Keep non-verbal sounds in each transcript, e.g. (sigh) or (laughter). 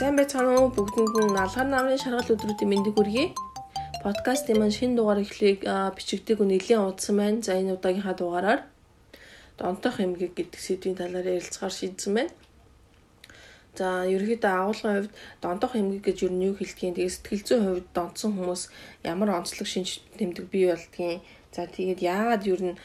Сайн байцгаана уу нь алхаар намрын шаргал өдрүүдийн мэндийг хүргэе. Подкастын маань шинэ дугаар эхлэхийг бичигдээгүй нэлийн удсан байна. За энэ удаагийнхаа дугаараар донтох эмгэг гэдэг сэдвийн талаар ярилцахаар шийдсэн байна. За ерөнхийдөө агуулгын хувьд донтох эмгэг гэж юу нь юу хэлдгийг тэгээ сэтгэл зүйн хувьд донтсон хүмүүс ямар онцлог шинж тэмдэг бий болдгийг За тэгээд яагаад юу н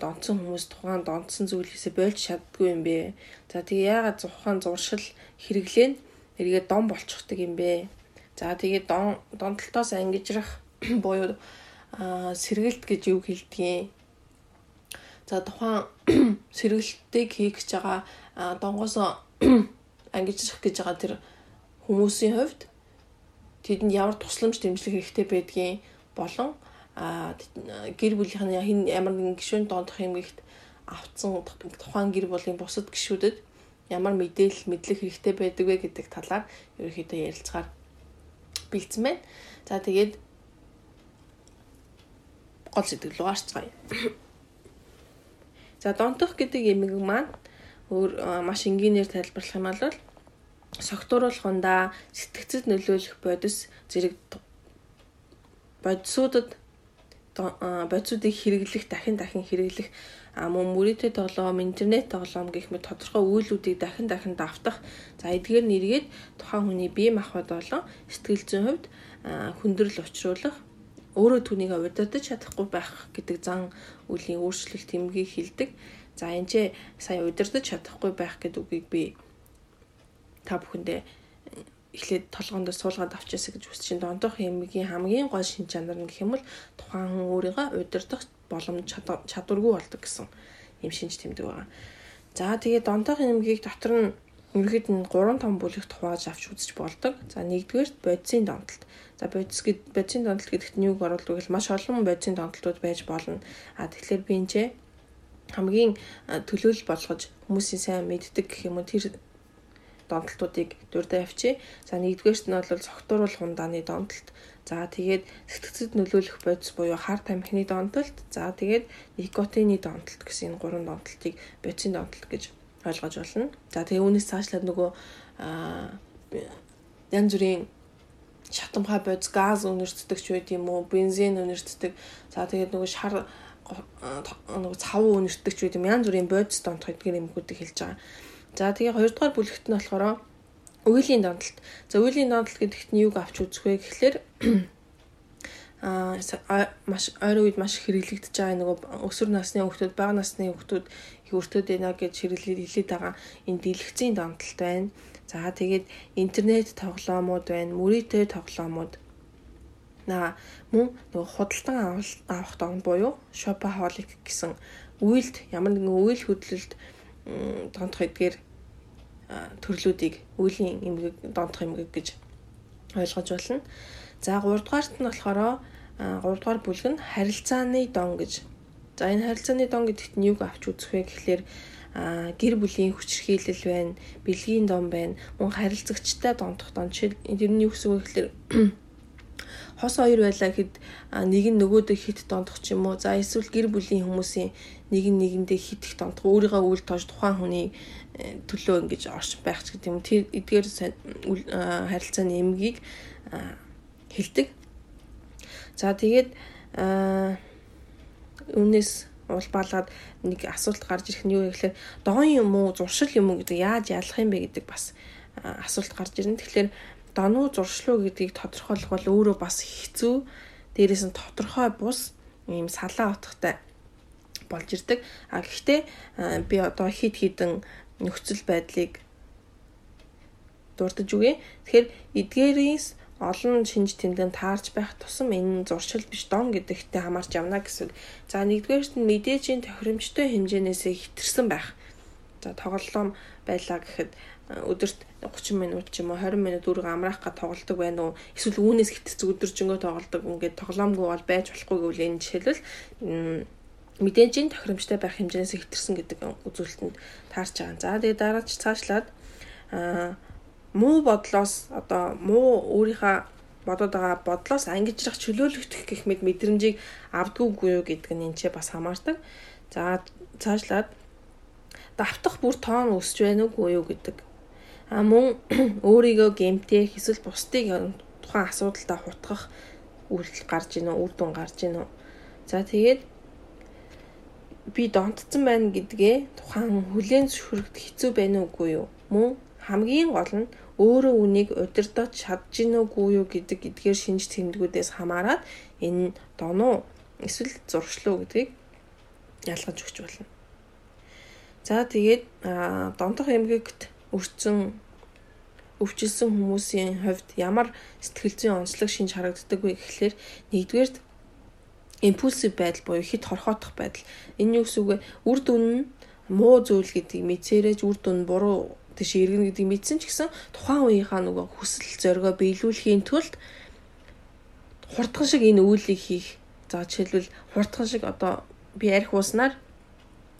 донцсон хүмүүс тухайн донцсон зүйлээсээ болж чаддгүй юм бэ? За тэгээ яагаад тухайн зуршил хэрэглээ нь эргээд дон болчихдаг юм бэ? За тэгээд дон донтолтоос ангижрах (clears throat) буюу сэргэлт гэж юу хэлдгийг За тухайн (clears throat) сэргэлтийг хийх гэж байгаа донгоос (clears throat) ангижрах гэж байгаа тэр хүмүүсийн хувьд тэдэнд ямар тусламж дэмжлэг хэрэгтэй байдгийг болон гэр бүлийнх нь хин ямар нэгэн гишүүн дондох юм гихт авцсан тухайн гэр бүлийн бусад гишүүдэд ямар мэдээлэл мэдлэг хэрэгтэй байдаг вэ гэдэг талаар ерөөхдөө ярилцахаар бэлдсэн байна. За тэгээд гол сэтгэл рүү гарцгаая. За донтох гэдэг эмэг маань өөр маш энгийнээр тайлбарлах юм бол согтууруулах ундаа сэтгцэд нөлөөлөх бодис зэрэг бодисуудад бодисуудыг хэрэглэх дахин дахин хэрэглэх мөн мөрөөдөө тоглоом, интернет тоглоом гэх мэт тодорхой үйлүүдийг дахин дахин давтах. За эдгээр нэргээд тухайн хүний бие махбод болон сэтгэл зүйн хувьд хүндрэл учруулах өөрөө түүнийг удирдах чадахгүй байх гэдэг зан үлийн өөрчлөлт тэмгийг хилдэг. За энэ ч сая удирдах чадахгүй байх гэдэг үгийг би та бүхэндээ эхлээд толгоонд суулгаад авчаасаа гэж үсэж чинь дондох хэмгийн хамгийн гол шин чанар нь гэх юм бол тухайн хүн өөрийгөө удирдах боломж чадваргүй болдог гэсэн юм шинж тэмдэг байгаа. За тэгээд дондох хэмгийг дотор нь ерхэд нь 3 том бүлэгт хувааж авч үзэж болдог. За нэгдүгээр бодисын донтолт. За бодис гэд бодисын донтолт гэдэгт нь юуг оруулдаг вэ? Маш олон бодисын донтолтууд байж болно. А тэгэхээр би энэ хамгийн төлөөлөл болгож хүмүүсийн сайн мэддэг гэх юм уу тэр донтолтуудыг дурдаа явчи. За нэгдүгээрт нь бол цогтууруулах ундааны донтолт. За тэгээд сэтгцэд нөлөөлөх бодис буюу хар тамхины донтолт. За тэгээд никотины донтолт гэсэн энэ гурван донтолтыг бодисын донтолт гэж ойлгож болно. За тэгээ үүнээс цаашлаад нөгөө янз бүрийн шатамхай бодис газ үнэртдэг ч байт юм уу, бензин үнэртдэг. За тэгээд нөгөө шар нөгөө цав үнэртдэг ч байт юм янз бүрийн бодис донтох гэдгээр юмгуудыг хэлж байгаа. За тэгээ хоёрдугаар бүлэгт нь болохоор үеийн донтолт. За үеийн донтолт гэдэгт нь юуг авч үзэх вэ гэхлээр (clears throat) аа маш ойрын үед маш хэрэглэгдэж байгаа нөгөө өсвөр насны хүүхдүүд, бага насны хүүхдүүд хөвөртөд байна гэж хэрэглээд хэлээд байгаа энэ дэлгэцийн донтолт байна. За тэгээд интернет тоглоомууд байна, мөрөөдөө тоглоомууд на мөн нөгөө худалдан авах дон буюу shopaholic гэсэн үйлд ямар нэгэн үйл хөдлөлд донтох эдгээр төрлүүдийг үеийн эмгэг донтох эмгэг гэж ойлгож байна. За 3 дугаарт нь болохоор 3 дугаар бүлэг нь харилцааны дон гэж. За энэ харилцааны дон гэдэгт нь юг авч үзэх вэ гэхлээр гэр бүлийн хүчрхийлэл байна, бэлгийн дон байна, мөн харилцагчтай донтох дон. Жишээл энэ нь юу гэсэн үг гэхлээр (clears throat) хос хоёр байлаа гэхэд нэг нь нөгөөдөө хит дондох ч юм уу. За эсвэл гэр бүлийн хүмүүсийн нэг нь нэгэндээ хит их дондох өөрийгөө үл тоож тухайн хүний төлөө ингэж орчин байх ч гэдэг юм. Тэр эдгээр харилцааны эмгийг хэлдэг. За тэгээд үнээс улбаалаад нэг асуулт гарч ирэх нь юу вэ гэхээр дон юм уу зуршил юм уу гэдэг яаж ялах юм бэ гэдэг бас асуулт гарч ирнэ. Тэгэхээр дануу зуршлуу гэдгийг тодорхойлох бол өөрөө бас хэцүү. Дээрээс нь тодорхой бус ийм салаа утгатай болж ирдэг. А гэхдээ би одоо хид хідэн нөхцөл байдлыг дурдж үгүй. Тэгэхээр эдгээрээс олон шинж тэмдэгт таарч байх тусам энэ зуршил биш дон гэдэгтээ хамаарч явна гэсэн. За нэгдүгээрт нь мэдээжийн тохиромжтой хэмжээнээсээ хэтэрсэн байх. За тоглоом байлаа гэхэд өдөрт 30 минут ч юм уу 20 минут үрг амраах га тоглолдог байна уу эсвэл үүнээс хитц өдөржингөө тоглолдог ингээд тоглоомгүй бол байж болохгүй гэвэл энэ жишээлбэл мэдээжийн тохиромжтой байх хэмжээс хэтэрсэн гэдэг үзүүлэлтэнд таарч байгаа. За тэгээ дараач цаашлаад аа муу бодлоос одоо муу өөрийнхөө бодоод байгаа бодлоос ангижрах чөлөөлөгдөх гэх мэт мэдрэмжийг авдгүйгүй юу гэдэг нь энэ ч бас хамаардаг. За цаашлаад давтах бүр тоон өсч байна уугүй юу гэдэг А мөн (clears throat) өөрийгөө гэмтэх эсвэл бусдыг тухайн асуудалтаа хутгах үйлдэл гарч ийн үр дүн гарч ийн За тэгээд би донтцсон байна гэдгээ тухайн хүлээн зөвшөөрөхд хэцүү байна уугүй юу? Мөн хамгийн гол нь өөрөө үнийг удирдах чадж гин үгүй юу гэдэг эдгээр шинж тэмдгүүдээс хамаарат энэ донуу эсвэл зуршлуу гэдгийг ялгаж өгч болно. За тэгээд донтох эмгэгт өрцөн өвчлсөн хүмүүсийн хувьд ямар сэтгэл зүйн онцлог шинж харагддаг вэ гэхлээр нэгдүгээрт импульсив байдал буюу хит хорхоотох байдал. Энэ юу гэсэн үг вэ? Үр дүн нь муу зүйл гэдгийг мэдсээрэж үр дүн буруу тийш иргэн гэдгийг мэдсэн ч гэсэн тухайн үеийнхаа нөгөө хүсэл зоригоо биелүүлэхийн тулд хурдхан шиг энэ үйлийг хийх. За жишээлбэл хурдхан шиг одоо би арх ууснаар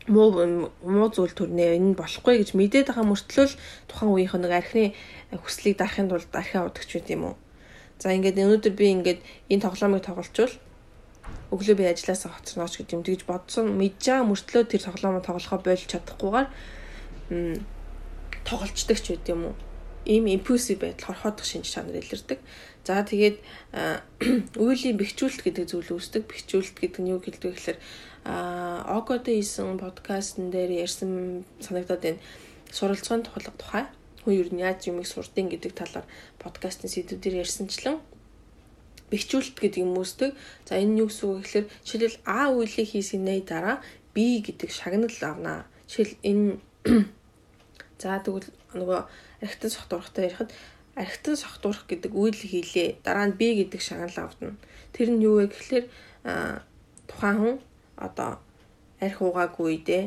муу муу зүйл төрнээ энэ болохгүй гэж мэдээд байгаа мөртлөө тухайн үеийнх нэг архины хүслийг дарахын тулд архиа удагч байт юм уу. За ингээд өнөөдөр би ингээд энэ тоглоомыг тоглолчвол өглөө би ажилласаа хоцорнооч гэдэг юм тэгж бодсон мэдж байгаа мөртлөө тэр тоглоомоо тоглохоо болж чадахгүйгээр тоглолцдог ч байд юм уу ийм импульсив байдал хорхоодох шинж чанар илэрдэг. За тэгээд (clears throat) үйлийн бэхжүүлэлт гэдэг зүйл үүсдэг. Бэхжүүлэлт гэдэг нь юу гэлдэг гэхээр а огод хийсэн подкастн дээр ярьсан санагдаад байна. Суралцгааны тухай хүн ер нь яаж юмыг сурдیں۔ гэдэг талаар подкастын сэдвүүдээр ярьсанчлан бэхжүүлэлт гэдэг юм үүсдэг. За энэ нь юу гэсэн үг гэхээр жишээлбэл А үйлийг хийсний дараа B гэдэг шагнал авнаа. Жишээл энэ (clears throat) за тэгвэл нөгөө архитан согтуурахтай ярихад архитан согтуурах гэдэг үйл хийлээ. Дараа нь B гэдэг шагнал авдана. Тэр нь юу вэ гэхээр тухайн хүн одоо арх уугаагүй үедээ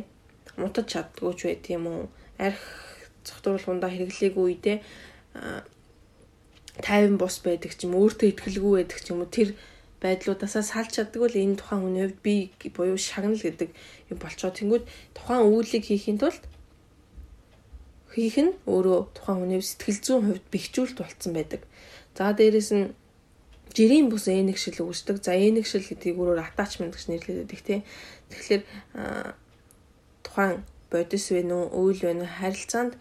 мутаж чаддгүй ч байт юм уу? Арх цогтууруулгундаа хэрэглээгүй үедээ 50 бус байдаг ч юм өөртөө ихтгэлгүй байдаг ч юм уу тэр байдлуудаасаа салж чаддаг бол энэ тухайн хүний хувьд би буюу шагнал гэдэг юм болчоо тэнгүүд тухайн үйлийг хийхин тулд хийх нь өөрөө тухайн хүний сэтгэл зүйн хувьд бэхжүүлэлт болцсон байдаг. За дээрэс нь жирийн бус энэгшил үүсдэг. За энэгшил гэдгийг өөрөөр attachment гэж нэрлэдэг тийм. Тэгэхээр тухайн бодис вэ нүү, үйл вэ нүү харилцаанд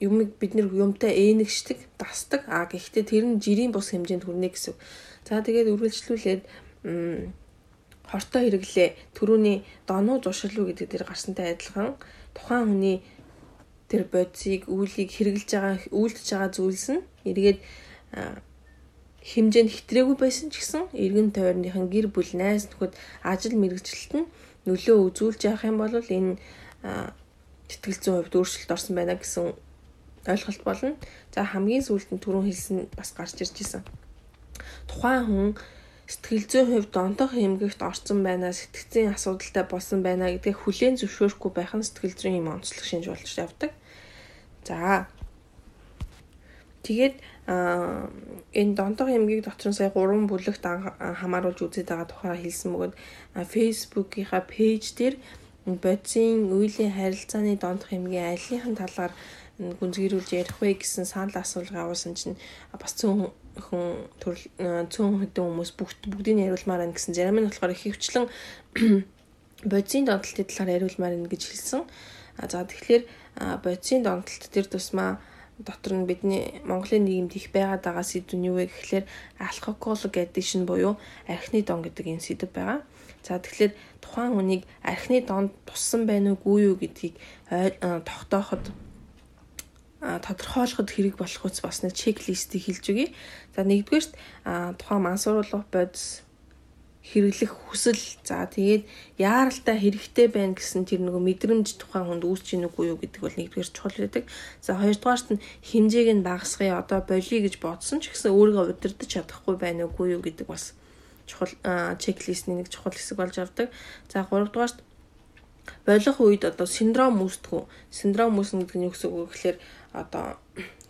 юмыг бид нэр юмтай ээнэгшдэг, дасдаг. А гэхдээ тэр нь жирийн бус хэмжээнд хүрнэ гэсэн. За тэгээд үргэлжлүүлээд хортой хэрэглээ төрөүний донуу зуршилвуу гэдэг дээр гарсантай адилхан тухайн хүний тэр бодисыг үйлийг хэрэгжилж байгаа үйлдэж байгаа зүйлс нь эргээд хэмжээнд хитрээгүй байсан ч гэсэн эргэн тойрныхан гэр бүл найз нөхөд ажил мэрэгчлэлт нь нөлөө үзүүлж явах юм бол энэ сэтгэл зүйн хувьд өөрчлөлт орсон байна гэсэн ойлголт болно. За хамгийн сүүлд нь түрүүн хэлсэн бас гарч ирж исэн. Тухайн хүн сэтгэл зүйн хувьд донтох хэмгэгт орсон байна, сэтгцийн асуудалтай болсон байна гэдгийг хүлээн зөвшөөрөхгүй байх нь сэтгэл зүйн юм онцлог шинж болж явдаг. За Тэгээд энэ донтох эмгийг дотор нь сая 3 бүлэгт хамааруулж үзээд байгаа тухай хэлсэн бөгөөд Facebook-ийнхаа пэйж дээр бодисын үеийн харилцааны донтох эмгийн алийнхын талаар гүнзгийрүүлж ярих вэ гэсэн санал асуулга авуулсан чинь бас цөөн хүн төрөл цөөн хэдэн хүмүүс бүгд бүгдийг яриулмаар байна гэсэн зарим нь болохоор их хөвчлэн (clears throat) бодисын донтолтын талаар яриулмаар байна гэж хэлсэн. За тэгэхээр бодисын донтолт төр тусмаа дотор нь бидний Монголын нийгэмд их байгаад байгаа сэдв нь юу вэ гэхлээр alcoholic addiction буюу архины дон гэдэг энэ сэдв байгаа. За тэгэхээр тухайн хүнийг архины донд туссан байна уугүй юу гэдгийг тогтооход тодорхойлоход хэрэг болох үс бас нэг чеклистийг хэлж өгье. За нэгдүгээрт тухайн мансууруулах бодис хэрэглэх хүсэл за тэгээд яаралтай хэрэгтэй байна гэсэн тэр нөгөө мэдрэмж тухайн хүнд үүсч ийн үгүй юу гэдэг бол нэгдүгээр чухал байдаг. За хоёрдугаарт нь хэмжээг нь багасгая одоо болиё гэж бодсон ч гэсэн өөрийгөө удирдах чадахгүй байна уугүй юу гэдэг бас чухал чеклистний нэг чухал хэсэг болж авдаг. За гуравдугаарт болох үед одоо синдром үүсдэг. Синдром үүснэ гэдэг нь юу гэсэн үг вэ гэхээр одоо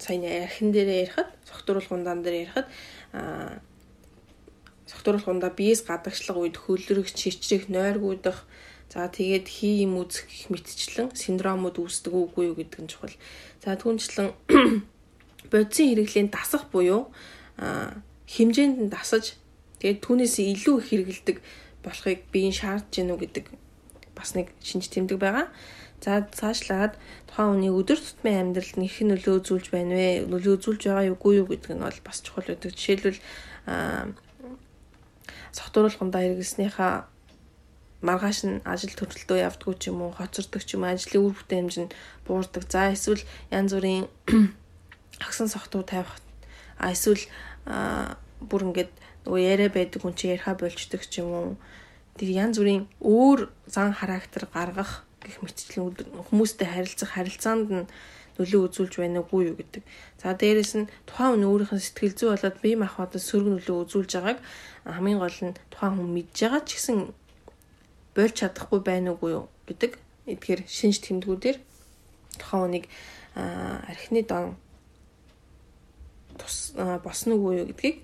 саяны архин дээр ярихад согтууруулгундаан дээр ярихад а согтууруулгундаа биес гадагшлах үед хөлрөх, чичрэх, нойргуудах за тэгээд хий юм үзэх гэх мэтчлэн синдромууд үүсдэг үгүй юу гэдэг нь чухал. За түүнчлэн (coughs) бодисын хэрэглээнд дасах буюу хэмжээнд нь дасаж тэгээд түүнээс илүү их хэрэгэлдэг болохыг биеийн шаардж гэнэ үү гэдэг бас нэг шинж тэмдэг байгаа. За цаашлаад тухайн хүний өдөр тутмын амьдралд нэх нөлөө үзүүлж байна вэ? Нөлөө үзүүлж байгаа юу үгүй юу гэдэг нь бол бас чухал байдаг. Жишээлбэл аа согтууруулгандаа хэрэглэснийхаа маргааш нь ажил төрөлтөө явдггүй ч юм уу, хоцордог ч юм уу, ажлын үр бүтээмж нь буурдаг. За эсвэл янз бүрийн (clears throat) агсан согтуу тавих а эсвэл бүр ингээд нөгөө яриа байдаг хүн чи яриа болчдөг ч юм уу. Тэр янз бүрийн өөр зан характер гаргах гэх мэтчлэн хүмүүстэй харилцах харилцаанд нь нөлөө үзүүлж байна уугүй юу гэдэг. За дээрэс нь тухайн хүн өөрийнх нь сэтгэл зүй болоод бие махбодод сөрөг нөлөө үзүүлж байгааг хамгийн гол нь тухайн хүн мэдж байгаа ч гэсэн болж чадахгүй байна уугүй юу гэдэг. Эдгээр шинж тэмдгүүдээр тухайн хүнийг архины дон тус босно уугүй юу гэдгийг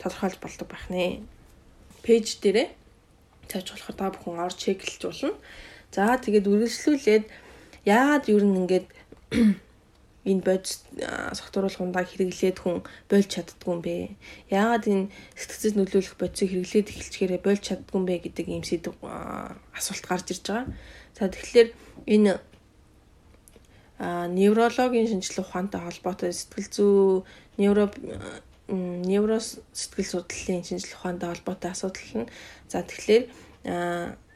тодорхойлж болдог байх нэ. Пэйж дээрээ тавьж болохоор та бүхэн орж чеклж болно. За тэгээд үргэлжлүүлээд яагаад юу н ингээд (clears throat) энэ бодис согтууруулгундаа хэрэглээд хүн болж чаддгүй юм бэ? Яагаад энэ сэтгцэд нөлөөлөх бодисыг хэрэглээд эхэлчихээрээ болж чаддгүй юм бэ гэдэг ийм сэдв асуулт гарч ирж байгаа. За тэгэхээр энэ неврологийн шинжилгээ ухаантай холбоотой сэтгэл зүй невро невро сэтгэл судлалын шинжилгээ ухаантай холбоотой асуудал нь за тэгэхээр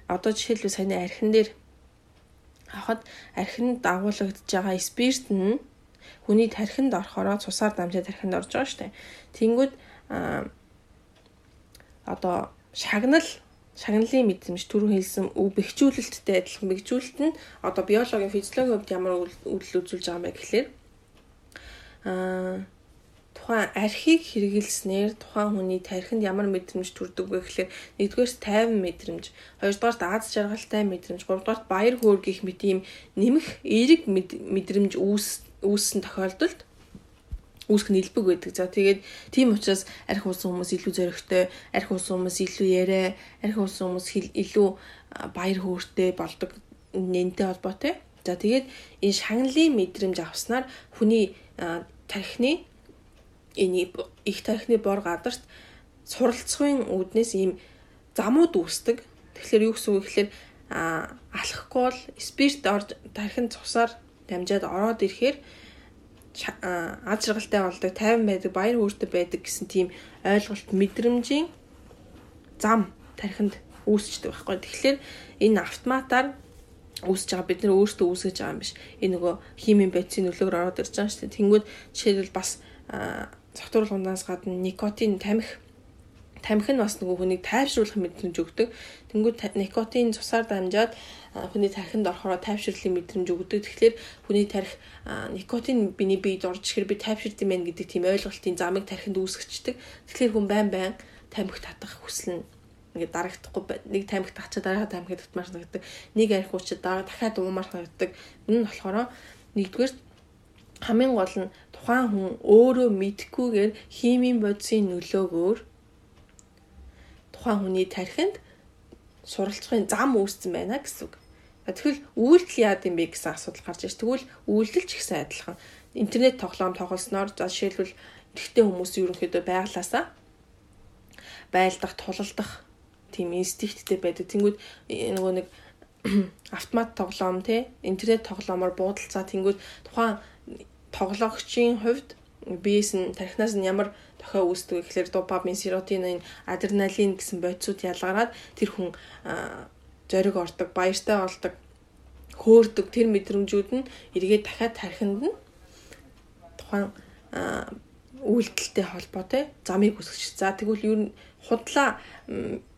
одоо жишээлбэл саяны архин дээр авахад архинд дагуулгадж байгаа спирт нь хүний тархинд орохороо цусаар дамжаад тархинд орж байгаа штэ. Тэнгүүд одоо шагнал шагналын мэдрэмж түрүү хэлсэн өв бэхжүүлэлттэй адилхан бэхжүүлэлт нь одоо биологийн физиологийн хувьд ямар үйл үзүүлж байгаа юм бэ гэхлээр аа тухайн архийг хэрэгэлснээр тухайн хүний тархинд ямар мэдрэмж төрдөг вэ гэхлээр нэгдүгээрс тайван мэдрэмж, хоёрдугаарт аз жаргалтай мэдрэмж, гуравдугаарт баяр хөөр гэх мэт ийм нэмэх эерэг мэдрэмж үүс үүссэн тохиолдолд үүсэх нь илбэг байдаг. За тэгээд тийм учраас арх уусан хүмүүс илүү зөрөгтэй, арх уусан хүмүүс илүү яриа, арх уусан хүмүүс илүү баяр хөөртэй болдог нэнтэй холбоотой. За тэгээд энэ шагналын мэдрэмж авснаар хүний тархины энэ их тархины бор гадарт суралцахын үүднээс ийм замууд үүсдэг. Тэгэхээр юу гэсэн үг гэхээр алхахгүй бол спирт орж тархинд цусаар дамжаад ороод ирэхээр аз жаргалтай болдог, тайван байдаг, баяр хөөртэй байдаг гэсэн тийм ойлголт мэдрэмжийн зам тархинд үүсчдэг байхгүй. Тэгэхээр энэ автоматар үүсэж байгаа бид нар өөрсдөө үүсгэж байгаа юм биш. Энэ нөгөө химийн бодисын нөлөөр ороод ирж байгаа шүү дээ. Тэнгүүд жишээлбэл бас согтууруулгандаас гадна никотин тамхи тамхи нь бас нөгөө хүнийг тайвшруулах мэдрэмж өгдөг. Тэнгүүд никотин цусаар дамжаад хүний тархинд орохороо тайвширлын мэдрэмж өгдөг. Тэгэхээр хүний тархи никотин биний биед орж ирэхээр би тайвширд юм байна гэдэг тийм ойлголтын замыг тархинд үүсгэждэг. Тэгэхээр хүн байн байн тамхи татах хүсэл нь ингээд дарагдахгүй нэг тамхи татчаа дараа тамхи татмаар санагддаг. Нэг арх уучаа дараа дахиад уумаар санагддаг. Энэ нь болохоор нэгдүгээр хамгийн гол нь тухайн хүн өөрөө мэдхгүйгээр химийн бодисын нөлөөгөөр тухайн хүний тархинд суралцахын зам үүссэн байна гэсэн үг. Тэгвэл үйлдэл яад юм бэ гэсэн асуудал гарч ирж. Тэгвэл үйлдэл ч ихсэн адилхан. Интернет тоглоом тоглосноор за жишээлбэл эрэгтэй хүмүүс ерөнхийдөө байглаасаа байлдах, тулалдах тийм инстинкттэй байдаг. Тэнгүүд нөгөө нэг (clears throat) автомат тоглоом те интернет тоглоомоор буудалцаа тэнгүүд тухайн тоглогчийн хувьд биес нь тархинаас нь ямар дохио үүсдэг гэхэлэр допамин, серотонин, адреналин гэсэн бодисууд ялгараад тэр хүн зориг ордог, баяртай болдог, хөөрдөг тэр мэдрэмжүүд нь эргээд дахиад тархинд нь тухайн үйлдэлтэй холбоотой замыг үсгэж. За тэгвэл юу худлаа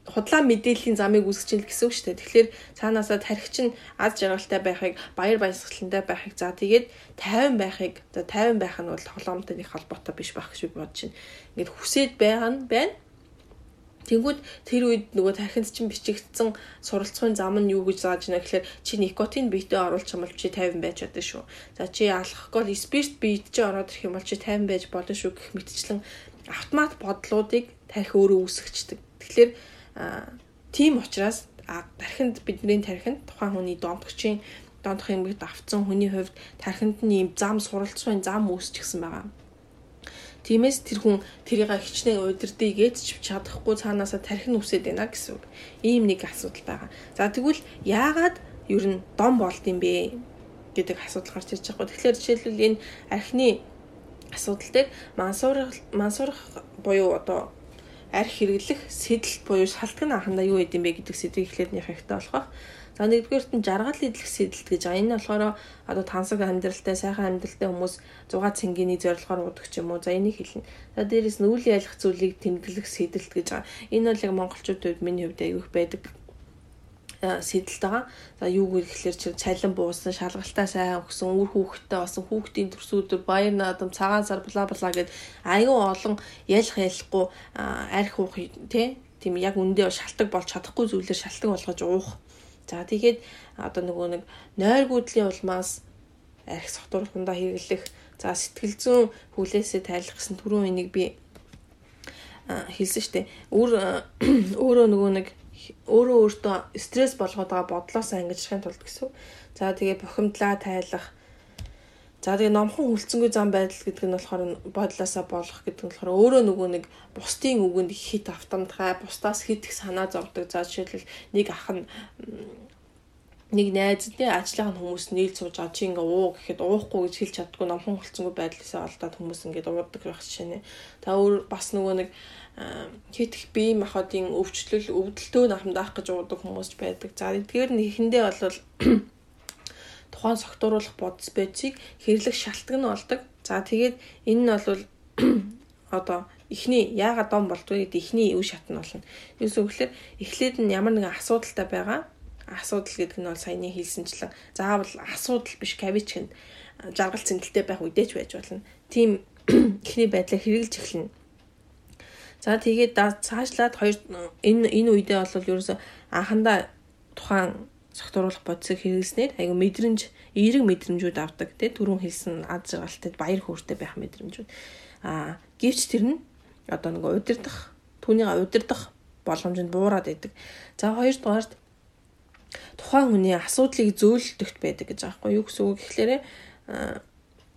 худлаа мэдээллийн замыг үүсгэж ил гэсэн үг шүү дээ. Тэгэхээр цаанаасаа тархич нь аз жаргалтай байхыг, баяр баясгалантай байхыг за тэгээд 50 байхыг за 50 байх нь бол тоглоомтой нэг холбоотой биш байх гэж би бодож байна. Ингээд хүсээд байгаа нь байна. Тэнгүүд тэр үед нөгөө тархинд чинь бичигдсэн суралцахын зам нь юу гэж зааж байна гэхээр чи никотин биетээ оруулах юм бол чи 50 байж чадсан шүү. За чи алхахгүй спирт биет чи ороод ирэх юм бол чи 50 байж болно шүү гэх мэтчлэн автомат бодлуудыг тархи өөрөө үүсгэждэг. Тэгэхээр тийм учраас тархинд бидний тархинд тухайн хүний донтгчийн донтох юмыг давцсан хүний хувьд тархинд нь ийм зам суралцсан зам үүсчихсэн байгаа. Тиймээс тэр хүн тэрийг хичнээн удирдъя гэж чадахгүй цаанаасаа тархин үсээд байна гэсэн үг. Ийм нэг асуудал байгаа. За тэгвэл яагаад ер нь дом болд юм бэ гэдэг асуудал гарч ирж байгаа. Тэгэхээр жишээлбэл энэ архины асуудал дээр мансуурах мансуурах буюу одоо арх хэрэглэх сэтэл буюу шалтгаан анхандаа юу гэдэм бэ гэдэг сэдвийг эхлээд нэх хэрэгтэй болох. За нэгдүгээрт нь жаргал идэх сэдэлт гэж байгаа. Энэ болохоор одоо тансаг амьдралтай, сайхан амьдралтай хүмүүс 6 цэнгийн зорилгоор удаг ч юм уу. За энийг хэлнэ. За дээрэс нь үйл ялах зүйлийг тэмдэглэх сэдэлт гэж байгаа. Энэ бол яг монголчуудад миний хувьд аягүй байдаг сэдэлт байгаа. За юу гэхээр чи цалин буусан, шалгалтаа сайн өгсөн, үр хүүхдтэй болсон, хүүхдийн төрсөдөр баяр наадам, цагаан сар бла бла гэд аюу олон ялах ялахгүй арх уух тий тийм яг үндэ шалтак болж чадахгүй зүйлээр шалтак болгож уух За тэгээд одоо нөгөө нэг нойргуудлын улмаас арх согтууруулахандаа хэрэглэх за сэтгэл зүйн хүлээсээ тайлах гэсэн түрүүн энийг би хэлсэн штэ. Өөр (clears throat) өөрөө нөгөө нэг өөрөө өөртөө стресс болгоод байгаа бодлоос ангижрахын тулд гэсэн. За тэгээ бухимдлаа тайлах За тэгээ номхон хүлцэнгүй зам байдал гэдэг нь болохоор бодлоосаа болох гэдэг нь болохоор өөрөө нөгөө нэг бусдын үгэнд хит автомтгай, бусдаас хит их санаа зовдөг. За жишээлбэл нэг ах нь нэг найзтай ажлын хүмүүс нийл сууж байгаа чи ингээ уу гэхэд уухгүй гэж хэлж чаддгүй номхон хүлцэнгүй байдлаасаа олдоод хүмүүс ингээд уудаг байх жишээ нэ. Та өөр бас нөгөө нэг хит их бие махбодын өвчлөл өвдөлтөө намдаах гэж уудаг хүмүүс байдаг. За эдгээр нь ихэндээ бол (coughs) тухайн согтууруулах бодис байцыг хэрлэх шалтгаан нь болдог. За тэгээд энэ нь бол (coughs) одоо эхний яагаад дом болдгоо гэдэг эхний үе шат нь болно. Юусэн гэхээр эхлээд нь ямар нэгэн асуудалтай байгаа. Асуудал гэдэг нь бол саяны хэлсэнчлэн заавал асуудал биш кавичгэнд жаргал цэнгэлтэй байх үедээ ч байж болно. Тийм (clears throat) эхний байдлаа хэрэгжилж эхэлнэ. За тэгээд цаашлаад хоёр энэ энэ үедээ бол ерөөсө анхандаа тухайн согтууруулах бодисыг хэрэглэснээр айгу мэдрэмж эерэг мэдрэмжүүд авдаг тий түрүүн хэлсэн ад жаргалтай баяр хөөртэй байх мэдрэмжүүд а гэвч тэр нь одоо нэг удирдах түүнийг удирдах боломжинд буураад идэг за хоёрдугаарт тухайн хүний асуудлыг зөөлдөгт байдаг гэж байхгүй юу гэсэн үг гэхлээрэ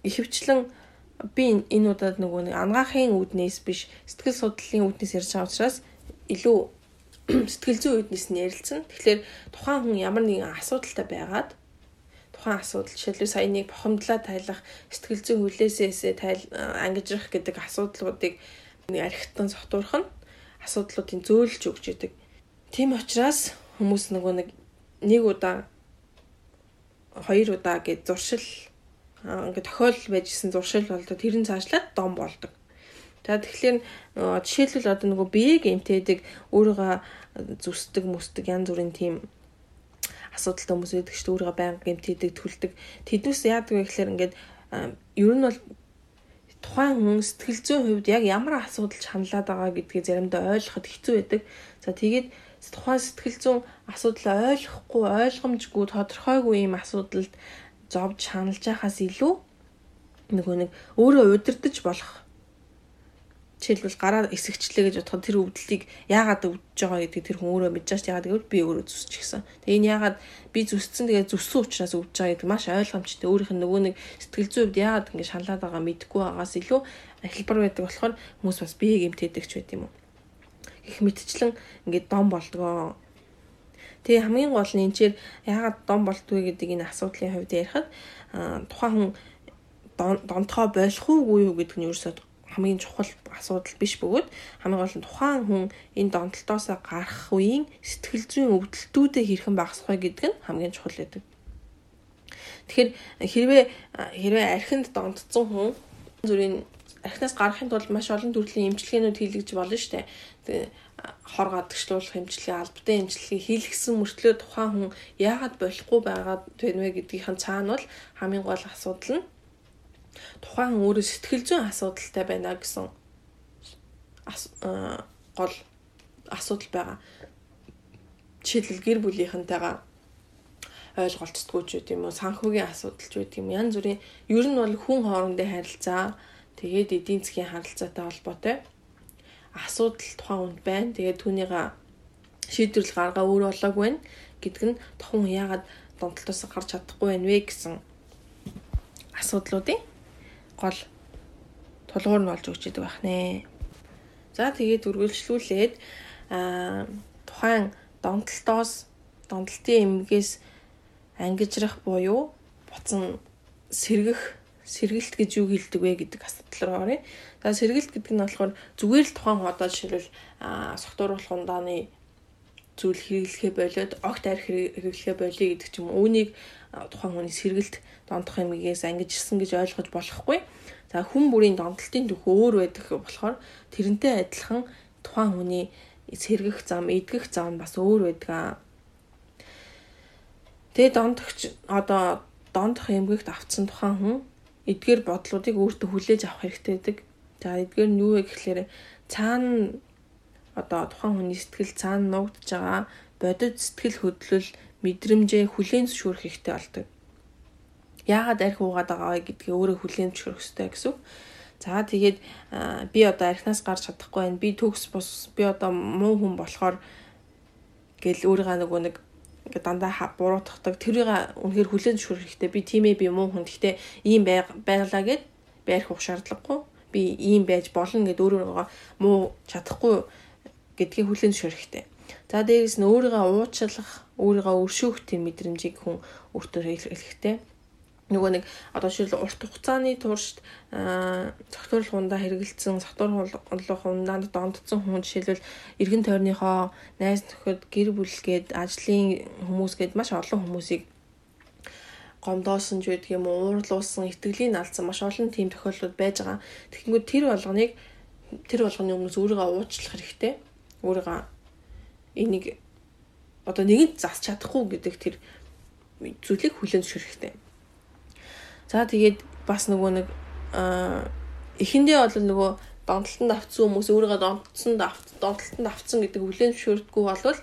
ихэвчлэн би энэ удаад нөгөө нэг ангаахын үүднээс биш сэтгэл судлалын үүднээс ярьж байгаа учраас илүү (clears throat) сэтгэл зүйн үднэс нь ярилцсан. Тэгэхээр тухайн хүн ямар нэгэн асуудалтай байгаад тухайн асуудал жишээлбэл сая нэг бохомдлоо тайлах, сэтгэл зүйн хүлээсээсээ тайл ангижрах гэдэг асуудлуудыг архитан сотуурах нь асуудлуудын зөөлж өгч идэг. Тийм учраас хүмүүс нөгөө нэг нэг удаа хоёр удаа гэж зуршил ингээд тохиолдол байжсэн зуршил болдог тэрэн цаашлаад дом болдог. За тэгэхээр жишээлбэл одоо нөгөө биеийг эмтээдэг өөрийгөө зүсдэг мүсдэг янз бүрийн тийм асуудалтай хүмүүс байдаг шүү дээ өөрийгөө байнга гэмтээдэг төлдөг тэднээс яадаг вэ гэхээр ингээд ер нь бол тухайн хүн сэтгэл зүйн хувьд яг ямар асуудалч хандлаад байгаа гэдгийг заримдаа ойлгоход хэцүү байдаг. За тэгээд тухайн сэтгэл зүйн асуудлаа ойлгохгүй, ойлгомжгүй, тодорхойгүй юм асуудалд зовж ханалж байхаас илүү нөгөө нэг өөрөө удирдах болох жишээлбэл гараа эсэгчлээ гэж бодоход тэр өвдлийг яагаад өвдөж байгаа гэдгийг тэр хүн өөрөө мэдж байгаа яагаад гэвэл би өөрөө зүсчихсэн. Тэгээ энэ яагаад би зүсцэн тэгээ зүссэн учраас өвдөж байгаа гэдэг маш ойлгомжтой. Өөрийнх нь нөгөө нэг сэтгэл зүйн хувьд яагаад ингэ шалаад байгаа мэдгүй байгаас илүү хэлбэр байдаг болохоор хүмүүс бас бие гэмтээдэг ч байт юм уу. Их мэдчлэн ингээд дом болдгоо. Тэгээ хамгийн гол нь энэ чинь яагаад дом болдгоо гэдэг энэ асуудлын хувьд ярихад тухайн хүн донтгоо болох уугүй юу гэдэг нь ерөөсөө хамгийн чухал асуудал биш бөгөөд хамгийн гол нь тухайн хүн энэ донтолтоосоо гарах үеийн сэтгэл зүйн өвдөлтүүдэд хэрхэн багасгах вэ гэдэг нь хамгийн чухал байдаг. Тэгэхээр хэрвээ хэрвээ архинд донтцсон хүн зүрийн архинаас гарахын тулд маш олон төрлийн эмчилгээнүүд хийлгэж болно шүү дээ. Хор гадагшлуулах эмчилгээ, албатай эмчилгээ хийлгсэн мөртлөө тухайн хүн яагаад болохгүй байгаад байна вэ гэдгийнхэн цаана бол хамгийн гол асуудал нь тухайн өөрөө сэтгэл зүйн асуудалтай байна гэсэн гол асуудал байгаа. Жишээлбэл гэр бүлийнхэнтэйгээ ойлголцдгүй ч үт юм уу санхүүгийн асуудал ч үт юм янз бүрийн ер нь бол хүн хоорондын харилцаа тэгээд эдийн засгийн харилцаатай холбоотой асуудал тухайн хүнд байна. Тэгээд түүнийг шийдвэрлэл гаргаа өөр болоогүй байна гэдг нь тухайн яагаад донтолтоос гарч чадахгүй байна вэ гэсэн асуудлуудын гол тулгуур нь болж өгч идэг байх нэ. За тэгээд үргэлжлүүлээд аа тухайн донтолтоос донтолтын эмгээс ангижрах буюу буцан сэргэх сэргэлт гэж юу хэлдэг вэ гэдэг асуудал руу оръё. За сэргэлт гэдэг нь болохоор зүгээр л тухайн одоо жишээлбэл согтууруулах ундааны зүйл хэрэглэхээ болоод огт арх хэрэглэхээ болиё гэдэг ч юм уу. Үүнийг тухайн хүний сэргэлт дондох юмгээс ангижирсан гэж ойлгож болохгүй. За хүн бүрийн донтолтын түүх өөр байдаг болохоор тэрнтэй адилхан тухайн хүний сэргэх зам, эдгэх зам бас өөр байдаг. Тэгээ дондогч одоо дондох эмгэгт автсан тухайн хүн эдгээр бодлуудыг өөртөө хүлээж авах хэрэгтэй байдаг. За эдгээр нь юу вэ гэхлээр цаана одоо тухайн хүний сэтгэл цаана нуугдж байгаа бодит сэтгэл хөдлөл мэдрэмжээ хүлээн зөвшөөрөх хэрэгтэй болдог. Яагаад арх уугаад байгаа вэ гэдгийг өөрөө хүлээн зөвшөөрөх хэрэгтэй гэсэн. За тэгээд би одоо архинаас гарч чадахгүй байна. Би төгс бус би одоо муу хүн болохоор гэл өөрийгөө нөгөө нэг ингээ дандаа буруутгадаг. Тэрийг үнэхээр хүлээн зөвшөөрөх хэрэгтэй. Би тийм ээ би муу хүн. Гэхдээ ийм байглаа гэд би арх уух шаардлагагүй. Би ийм байж болно гэд өөрөөгөө муу чадахгүй гэдгийг хүлээн зөвшөөрөх хэрэгтэй. За дээрээс нь өөрийгөө уучлах, өөрийгөө өршөөх тийм мэдрэмжийг хүн өөртөө хэлэхтэй нөгөө нэг одоо жишээл урт хугацааны туршид цогтуурлах ундаа хэрэгэлсэн цогтуурлах ундаанд дондцсон хүн жишээлбэл эргэн тойрныхоо найз нөхөд гэр бүл гээд ажлын хүмүүс гээд маш олон хүмүүсийг гомдоосон ч байдаг юм уу уурлуулсан итгэлийн алдсан маш олон тийм тохиолдлууд байж байгаа. Тэгэнгүүт тэр болгоныг тэр болгоны өмнөөс өөрийгөө уучлах хэрэгтэй. Өөрийгөө энийг одоо нэгэнт засч чадахгүй гэдэг тэр зүйлийг хүлээн зөвшөөрөх хэрэгтэй. За тэгээд бас нөгөө нэг эхэндээ бол нөгөө донтолтонд авцсан хүмүүс өөрийгөө донтсон донтолтонд авцсан гэдэг хүлээн зөвшөөрдгүү болвол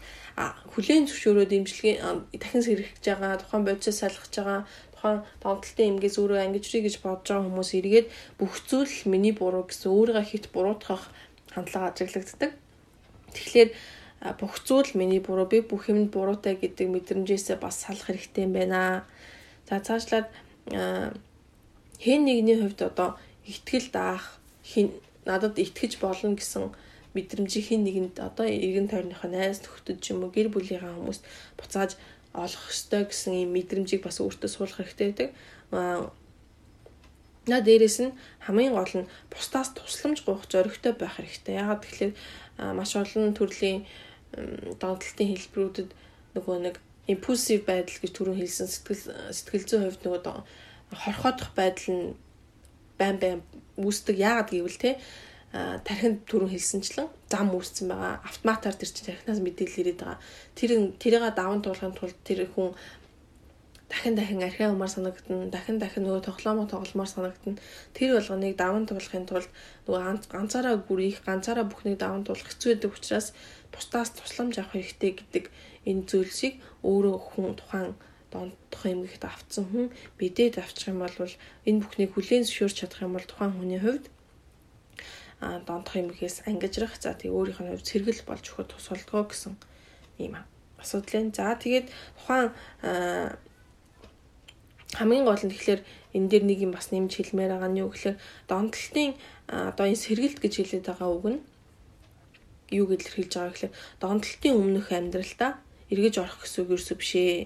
хүлээн зөвшөөрөөд имжлэгийн дахин сэргэж байгаа тухайн бодисоо салгаж байгаа тухайн донтолтын эмгээс өөрөө ангижрий гэж бодож байгаа хүмүүс эргээд бүх зүйл миний буруу гэсэн өөрийгөө хит буруутгах хандлага ажиглагддаг. Тэгэхээр бүх зүйл миний буруу би бүх юмд буруутай гэдэг мэдрэмжээсээ бас салах хэрэгтэй юм байна. За цаашлаад хэн нэгний хувьд одоо ихтгэл даах хин надад итгэж болно гэсэн мэдрэмжийг хин нэгэнд одоо эргэн тойрныхоо найз нөхдөд ч юм уу гэр бүлийнхаа хүмүүст буцааж олох ёстой гэсэн ийм мэдрэмжийг бас өөртөө суулгах хэрэгтэй байдаг. Аа На дээрэс нь хамгийн гол нь бусдаас тусламж гуйх зоригтой байх хэрэгтэй. Ягаад тэгэхээр маш олон төрлийн донтолтын хэлбэрүүдэд нөгөө нэг импульсив байдал гэж түрүүн хэлсэн. Сэтгэл сэтгэл зүйн хувьд нөгөө хорхоодох байдал нь байн байн үүсдэг. Яагаад гэвэл те тархинд түрүүн хэлсэнчлэн зам үүссэн байгаа. Автоматар тэр чинь тархинаас мэдээлэл ирээд байгаа. Тэр тэрийг даван туулахын тулд тэр хүн дахин дахин архиа умаар санагдана дахин дахин нөгөө тоглоомоо тогломоор санагдана тэр болгоныг даван туулахын тулд нөгөө ганцаараа гүрийх ганцаараа бүхнийг даван туулах хэцүү байдаг учраас бусдаас тусламж авах хэрэгтэй гэдэг энэ зүйлсийг өөрөө хүн тухайн дондох эмгэгт авцсан хүн бидэд авчих юм бол энэ бүхнийг хүлээн зөвшөөрч чадах юм бол тухайн хүний хувьд а дондох эмгэгээс ангижрах за тэг өөрийнх нь хувьд сэргэл болж өгөхөд тус болдгоо гэсэн юм асуудал нь. За тэгээд тухайн хамгийн гол нь тэгэхээр энэ дээр нэг юм бас нэмж хэлмээр байгаа нь юу гэхээр донтолтын одоо энэ сэргэлт гэж хэлээд байгаа үг нь юу гэдэл хэлж байгаа гэхээр донтолтын өмнөх амьдралдаа эргэж орох гэсэн үг ерөөсөө биш ээ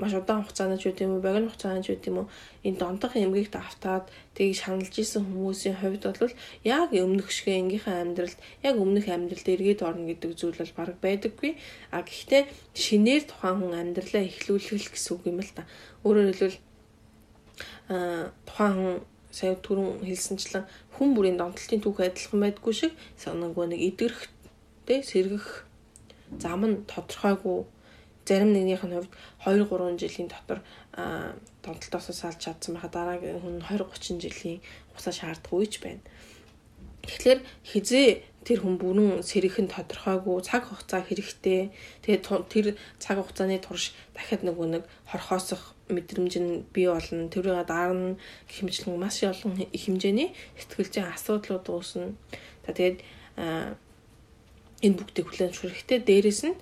маш удаан хугацаанд ч үт юм богино хугацаанд ч үт юм энэ донтох эмгэгт автаад тийг шаналж исэн хүмүүсийн хувьд бол яг өмнөх шигэ энгийнхээ амьдралд яг өмнөх амьдралд эргээд орно гэдэг зүйл бол баг байдаггүй. А гэхдээ шинээр тухайн хүн амьдралаа эхлүүлэх гэсэн үг юм л та. Өөрөөр хэлбэл а тухайн хүн сая түрүүн хэлсэнчлэн хүн бүрийн донтолтын түүх адилхан байдгүй шиг нөгөө нэг идэрх тэ сэргэх зам нь тодорхойгүй зарим нэгнийх нь хувьд 2 3 жилийн дотор донтолтоосоо салж чадсан байхад дараагийн хүн 20 30 жилийн хугацаа шаардах үеч байна. Тэгэхээр хизээ тэр хүн бүрэн сэрэх нь тодорхойгүй цаг хугацаа хэрэгтэй. Тэгээд тэр цаг хугацааны турш дахиад нөгөө нэг хорхоосох мэдрэмж нь бий болно. Тэрийг дарна хэмжлэн маш олон хэмжээний сэтгэлзэн асуудлууд үүснэ. За тэгээд энэ бүгдийг хүлээн зөвшөөрөх хэрэгтэй. Дээрэс нь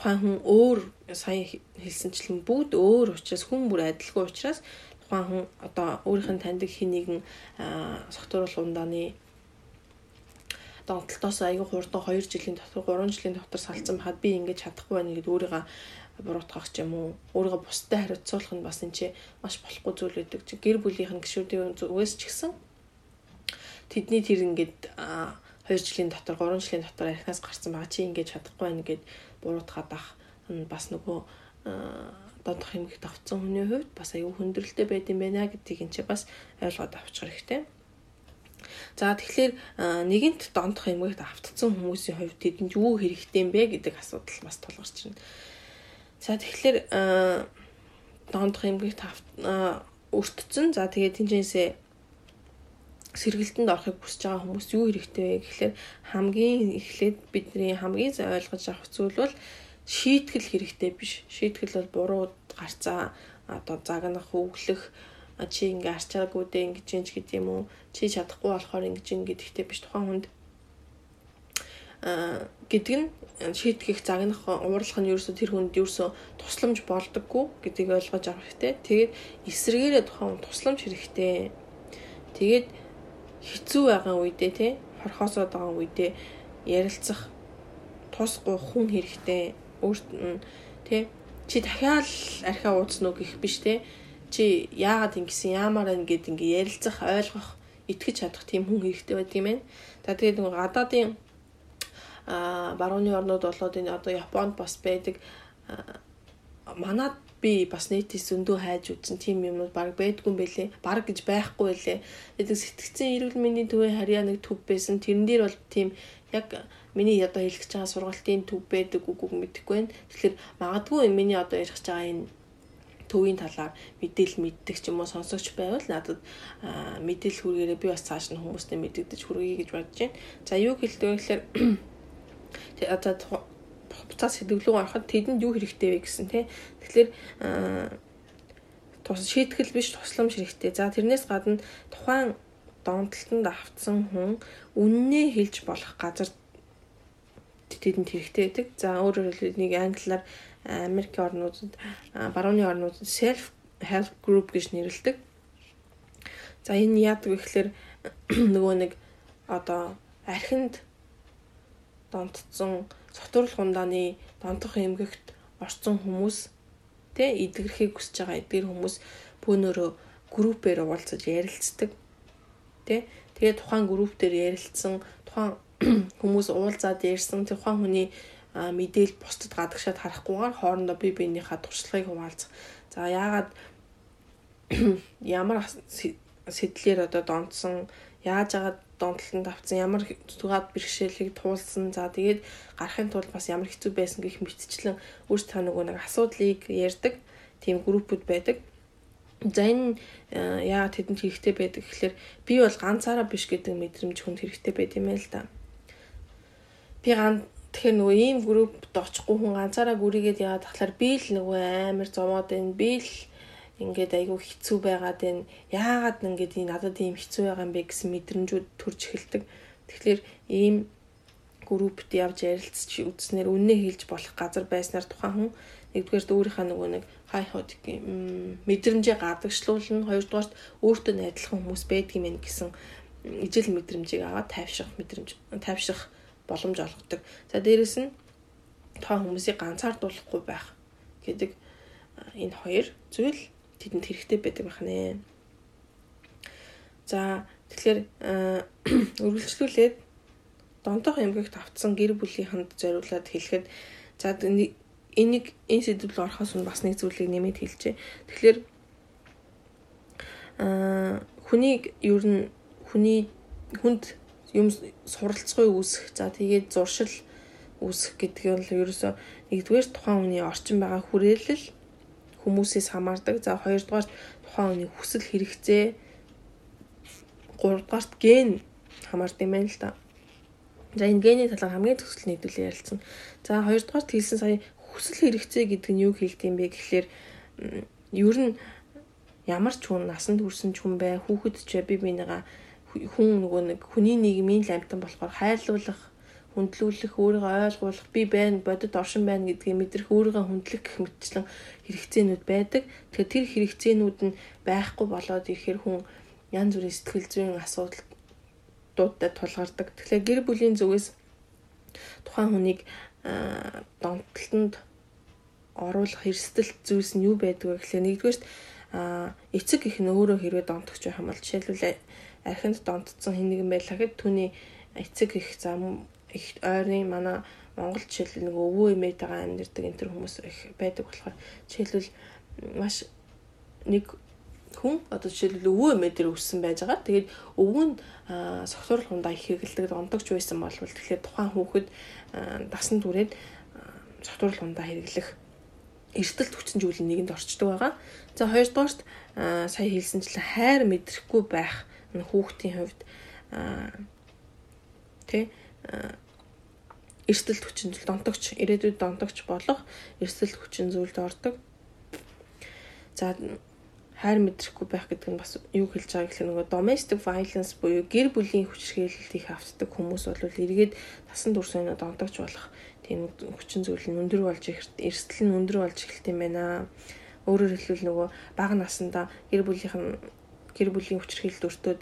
тухайн хүн өөр сая хэлсэнчлэн бүгд өөр учраас хүн бүр адилгүй учраас тухайн хүн одоо өөрийнх нь таньдаг хин нэгэн согтууруулах ундааны донтолтоос аягүй хурдан 2 жилийн дотор 3 жилийн дотор салцсан байхад би ингэж чадахгүй байна гэдээ өөрийгөө буруутгах ч юм уу? Өөрийгөө бусдад хариуцуулах нь бас энэ чи маш болохгүй зүйл байдаг. Чи гэр бүлийнх нь гişүүдийн зүгээс ч гэсэн тэдний тэр ингээд 2 жилийн дотор 3 жилийн дотор архинаас гарсан байгаа чи ингэж чадахгүй байна гэд буруутгаад ах бас нөгөө додох хэмгэгт авцсан хүний хувьд бас аюу хүндрэлтэй байд юм байна гэдгийг энэ чи бас ойлгоод авчих хэрэгтэй. За тэгэхээр нэгэнт дондох эмгэгт автцсан хүмүүсийн хувьд тэдэнд юу хэрэгтэй юм бэ гэдэг асуудал бас тулгарч байна. За тэгэхээр дондох эмгэгт өртцөн. За тэгээд тэнцэнсээ сэргэлтэнд орохыг хүсэж байгаа хүмүүс юу хэрэгтэй вэ гэхээр хамгийн эхлээд бидний хамгийн ойлгож авах зүйл бол шийтгэл хэрэгтэй биш. Шийтгэл бол буруу гарцаа одоо загнах, өглөх чи ингээ арчаагүй дээ ингэж юм гэдэг юм уу? Чи чадахгүй болохоор ингэж ин гэдэгтэй биш тухайн хүнд а гэдэг нь шийтгэх загнах уурлах нь ерөөсө тэр хүнд ерөөсө тусламж болдоггүй гэдгийг ойлгож авах хэрэгтэй. Тэгээд эсрэгээрээ тухайн тусламж хэрэгтэй. Тэгээд хэцүү байгаа үедээ те хорхоосоод байгаа үедээ ярилцах тус хүн хэрэгтэй өөрт нь тий чи дахиад архиа уудсан уу гэх биш те чи яагаад ингэсэн яамаар байна гэд ингээ ярилцах ойлгох итгэж чадах тийм хүн хэрэгтэй байт юм байна. За тэгээд нөгөө гадаадын а барууны орнууд болоод энэ одоо Японд бас байдаг манад би бас нийтээс зөндөө хайж үзсэн тийм юмнууд баг байдгүй юм бэлээ. Баг гэж байхгүй байлээ. Тэгээд сэтгцэн эрүүл мэндийн төвийн харьяа нэг төв байсан. Тэрэн дээр бол тийм яг миний одоо хэлэх гэж байгаа сургалтын төв байдаг үгүй мэдэхгүй байна. Тэгэхээр магадгүй миний одоо ярих гэж байгаа энэ төвийн талаар мэдээл мэддэг ч юм уу сонсогч байвал надад мэдээлэл хүргээрээ би бас цааш нь хүмүүстэй мэддэгдэж хүргэе гэж бодож байна. За юу хэлдэг вэ гэхээр (clears throat) одоо буцаа сэдвлүү ороход тэдэнд юу хэрэгтэй вэ гэсэн тий. Тэгэхээр тус шийтгэл биш тусламж хэрэгтэй. За тэрнээс гадна тухайн донтолтонд автсан хүн үннээ хэлж болох газар тэдэнд хэрэгтэй байдаг. За өөрөөр хэлбэл нэг англиар Америк орнуудад барууны орнуудад self help group гэж нэрлэдэг. За энэ яадаг вэ гэхээр (clears throat) нөгөө нэг одоо архинд донтцсон сотурлах ундааны донтох эмгэгт орцсон хүмүүс тэ эдгэрхийг хүсэж байгаа эдгэр хүмүүс бөөнөрөө группээр уулзаж ярилцдаг тэ тэгээ тухайн групп дээр ярилцсан тухайн (clears throat) хүмүүс уулзаад ярьсан тухайн хүний мэдээл бусдад гадагшаад харахгүйгээр хоорондоо бие биенийхээ туршлагыг хуваалцах. За яагаад (clears throat) ямар сэтлэр одоо донтсон яаж агаад донтолтонд авсан ямар зүгаад бэрхшээлийг туулсан за тэгээд гарахын тулд бас ямар хэцүү байсан гэх мэтчлэн өөрсдөө нөгөө нэг асуудлыг ярьдаг тийм группүүд байдаг. За энэ э, яагаад тэдэнд хэрэгтэй байдаг гэхээр би бол ганцаараа биш гэдэг мэдрэмж хүнд хэрэгтэй байд юм л да. Би ганц тэгэхээр нөгөө ийм группт очихгүй хүн ганцаараа гүрийгээд яваад тахлаар би л нөгөө амар зовоод байна. Би л ингээд айгүй хэцүү байгаад байна. Яагаад ингээд энэ надад ийм хэцүү байгаа юм бэ гэсэн мэдрэмжүүд төрж эхэлдэг. Тэгэхээр ийм группт явж ярилцж үзснээр үннээ хэлж болох газар байснаар тухайн хүн нэгдүгээрт өөрийнхөө нөгөө нэг хай хот мэдрэмжээ гадагшлуулна хоёрдугаарт өөртөө найдлах хүмүүс байдаг юм гэсэн ижил мэдрэмжийг аваад тайвшрах мэдрэмж тайвшрах боломж олгодог. За дээрэс нь тухайн хүмүүсийг ганцаардуулахгүй байх гэдэг энэ хоёр зүйл тэдэнд хэрэгтэй байдаг байх нэ. За тэгэхээр (clears throat) үргэлжлүүлээд донтох эмгэгт автсан гэр бүлийнхэнд зориулаад хэлэхэд за энийг энэ сэдвүүл орохоос нь бас нэг зүйлийг нэмэт хэлжээ. Тэгэхээр аа хүнийг ер нь хүний хүнд юм суралцгой үүсэх за тэгээд зуршил үүсэх гэдэг нь ерөөсөө нэгдүгээр тухайн хүний орчин байгаа хүрээлэл хүмүүсээс хамаардаг. За хоёрдугаар тухайн хүний хүсэл хэрэгцээ гуравдугаарт ген хамаардаг юм байна л да. За энэ гений талаар хамгийн төсөл нийтүүлээ ярилцсан. За хоёрдугаарт хэлсэн сая хүсэл хэрэгцээ гэдэг нь юу хэлдэг юм бэ гэхлээр ер нь ямар ч хүн насанд хүрсэн ч хүн бай хүүхэд ч бай би бинийгаа хүн нөгөө нэг хүний нийгмийн ламтан болохоор хайрлуулах хүндлүүлэх, өөрийгөө ойлгуулах, би байна, бодит оршин байна гэдгийг мэдрэх, өөрийгөө хүндлэх гэх мэтчлэн хэрэгцээнүүд байдаг. Тэгэхээр тэр хэрэгцээнүүд нь байхгүй болоод ирэхээр хүн янз бүрийн сэтгэл зүйн асуудал дуудад тулгардаг. Тэгэхээр гэр бүлийн зүгээс тухайн хүнийг донтолтонд оруулах эрсдэл зүйлс нь юу байдг вэ гэхлээр нэгдүгээрт эцэг их нь өөрөө хэрвээ донтогч байх юм бол жишээлбэл архинд донтцсон хэн нэгэн байлаа гэхэд түүний эцэг их зам их ойрны манай Монгол жишээлбэл нэг өвөө эмээтэйгээ амьдэрдэг энэ төр хүмүүс их байдаг болохоор жишээлбэл маш нэг хүн одоо жишээлбэл өвөө эмээ дээр өссөн байж байгаа. Тэгээд өвөө нь согтуур хундаа их хэрэгэлдэг ондогч байсан болвол тэгэхээр тухайн хүүхэд дасан түрээд согтуур хундаа хэрэглэх эрсдэлт хүчин зүйл нэгэнд орчдөг байгаа. За хоёрдугаарт сая хэлсэнчлэн хайр мэдрэхгүй байх хүүхдийн хувьд тэ эрсдэлт хүчин зүйл донтогч ирээдүйд донтогч болох эрсдэлт хүчин зүйлд ордог. За хайр мэдрэхгүй байх гэдэг нь бас юу хэлж байгаа гэхэл нөгөө domestic violence буюу гэр бүлийн хүчирхийлэлт их автдаг хүмүүс бол эргээд тасан дүрсэнө донтогч болох тийм хүчин зүйл нь өндөр болж эрсдэл нь өндөр болж эхэлт юм байна. Өөрөөр хэлбэл нөгөө бага насандаа гэр бүлийнх нь гэр бүлийн хүчирхийлэлд өртөөд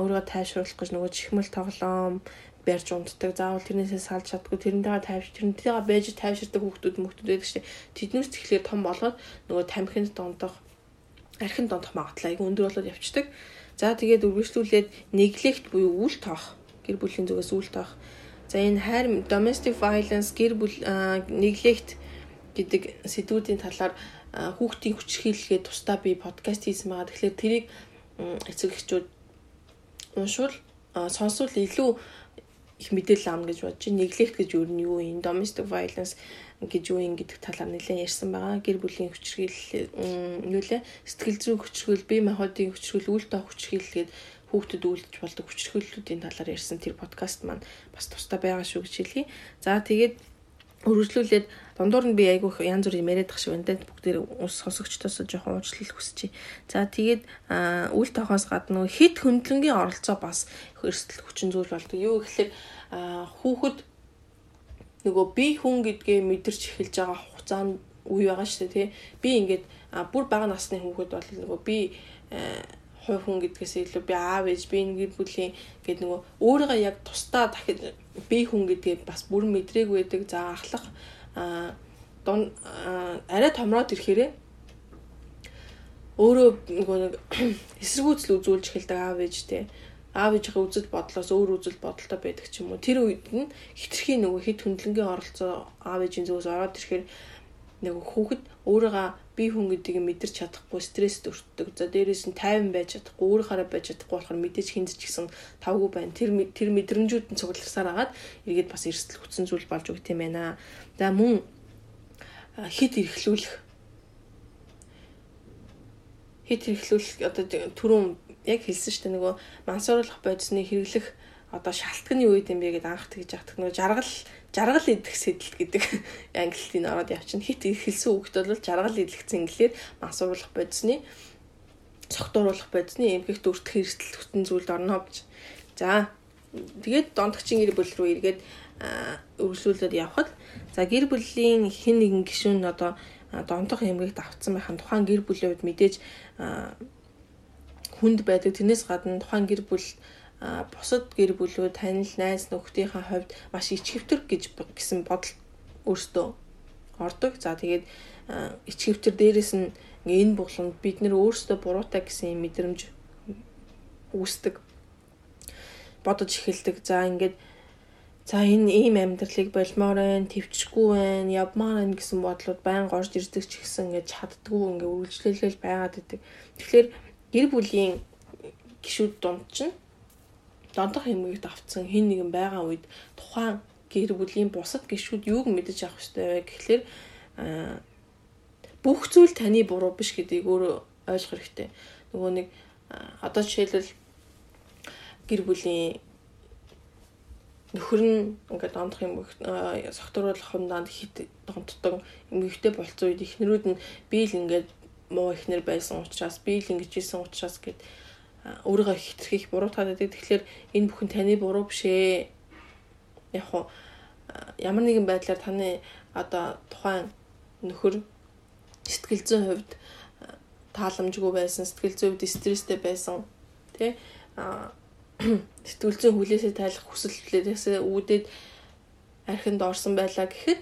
өөрийгөө тайшруулах гэж нөгөө чихмэл тоглоом барьж унтдаг. Заавал тэрнээсээ салж чаддгүй тэрнтэйгээ тайвш тэрнтэйгээ байж тайвширдаг хүүхдүүд мөхтүүд байдаг шүү дээ. Тэднээс тэгэхээр том болоод нөгөө тамхинд дондох архин дондох магадлал айгүй өндөр болоод явцдаг. За тэгээд үргэлжлүүлээд неглект буюу үл тоох гэр бүлийн зүгээс үл тоох. За энэ хайр domestic violence гэр бүл неглект гэдэг сэдвүүдийн талаар хүүхдийн хүчрхийлэлгээ тусдаа би подкаст хийсэн байгаа. Тэгэхээр тэрийг эцэг эхчүүд уншвал сонсвол илүү их мэдээлэл авна гэж бодож байна. Neglect гэж юу нь юу юм? Domestic violence гэж юу юм гэдэг талаар нэлээд ярьсан байгаа. Гэр бүлийн хүчрхийлэл юу лээ? Сэтгэл зүйн хүчрхийлэл, бие махбодын хүчрхийлэл, үйл доо хүчрхийлэл гээд хүүхдэд үйлдэж болдог хүчрхийллүүдийн талаар ярьсан тэр подкаст маань бас тусдаа байгаа шүү гэж хэлье. За тэгээд өргөжлүүлээд дундуур нь би айгүйх янз бүр юм яриад тах шиг байна. Бүгдээр ус сонсогчдоос жоохон уучлал хүсчихье. За тэгээд үйл тоохоос гадна хит хөндлөнгийн оролцоо бас эрсдэл хүчин зүйл болдог. Юу гэхээр хүүхэд нөгөө би хүн гэдгээ мэдэрч эхэлж байгаа хугацаанд үе байгаа шүү дээ тий. Би ингээд бүр бага насны хүүхэд бол нөгөө би хувь хүн гэдгээс илүү би аав ээж би энэ гэр бүлийн гэдэг нөгөө өөрийгөө яг тусдаа дахид би хүн гэдгээ бас бүрэн мэдрээгүй байдаг. За ахлах а дон арай томроод ирэхээрээ өөрөө нөгөө нэг (clears throat) эсэргүүцэл үзүүлж эхэлдэг аав ээжтэй аав ээжийнхээ үзэл бодлоос өөр үзэл бодолтой байдаг ч юм уу тэр үед нь хитрхийн нөгөө хэд хөндлөнгийн оролцоо аав ээжийн зүгээс ороод ирэхээр нөгөө хүүхэд өөрийгөө би хүн гэдгийг мэдэрч чадахгүй стресст өртдөг. За дээрээс нь тайван байж чадахгүй, өөрөөрөө байж чадахгүй болохоор мэдээж хинж ч гэсэн тавгүй байна. Тэр тэр мэдрэмжүүд нь цугларсаар агаад эргээд бас эрсдэл хүчсэн зүйл болж өгт юм байна. За мөн хит эрхлүүлэх хит эрхлүүлэх одоо түрүүн яг хэлсэн шүү дээ нөгөө мансууруулах бодисны хэрэглэх одоо шалтгааны үед юм бэ гэдээ анх тэгж яхдаг нөгөө жаргал жаргал идэх сэдэлт гэдэг (laughs) англигийн ороод явчихна. Хит ихэлсэн хүүхд бол жаргал идэлгцэн инглээр мансууруулах бодисны цогтууруулах бодисны эмгэгт өртөх эрсдэл хөтөн зүйлд орно гэж. За тэгээд дондогчийн гэр бүл рүү эргээд өргөжлүүлээд явхад за гэр бүлийн хэн нэгэн гишүүн одоо дондох эмгэгт автсан байхын тухайн гэр бүлийн хувьд мэдээж хүнд байдаг. Тэрнээс гадна тухайн гэр бүл бусад гэр бүлүүд танил найз нөхдийнхээ хувьд маш ичгэвтер гэж гэсэн бодол өөртөө ордог. За тэгээд ичгэвтер дээрэс нь энэ бугланд бид нэр өөрсдөө буруутай гэсэн мэдрэмж үүсдэг бодож эхэлдэг. За ингээд за энэ ийм амьдралыг болмоор байна, төвчгүй байна, явмаар байна гэсэн бодлууд байнга орж ирдэг ч гэсэн ингээд чаддгүй ингээд үргэлжлүүлэл байгаад идэг. Тэгэхээр гэр бүлийн гişүүд дунд чинь донтох хэмжээгт авцсан хэн нэгэн байгаа үед тухайн гэр бүлийн бусад гишүүд юуг мэдэж авах ёстой вэ гэхлээр бүх зүйл таны буруу биш гэдгийг өөрөө ойлгох хэрэгтэй. Нөгөө нэг одоо жишээлбэл гэр бүлийн нөхөр нь ингээд дондох юм согтууруулах хундаад хит донтдог эмгэгтэй болцсон үед ихнэрүүд нь би л ингээд муу ихнэр байсан учраас би л ингэж ийсэн учраас гэд өөрийгөө хитрхийх буруутгаад байдаг. Тэгэхээр энэ бүхэн таны буруу биш ээ. Яг хуу ямар нэгэн байдлаар таны одоо тухайн нөхөр сэтгэл зүйн хувьд тааламжгүй байсан, сэтгэл зүйн хувьд стресстэй байсан. Тэ (clears throat) сэтгүүлзэн хүлээсээ тайлах хүсэл хүлээсээ үүдээд архинд орсон байлаа гэхэд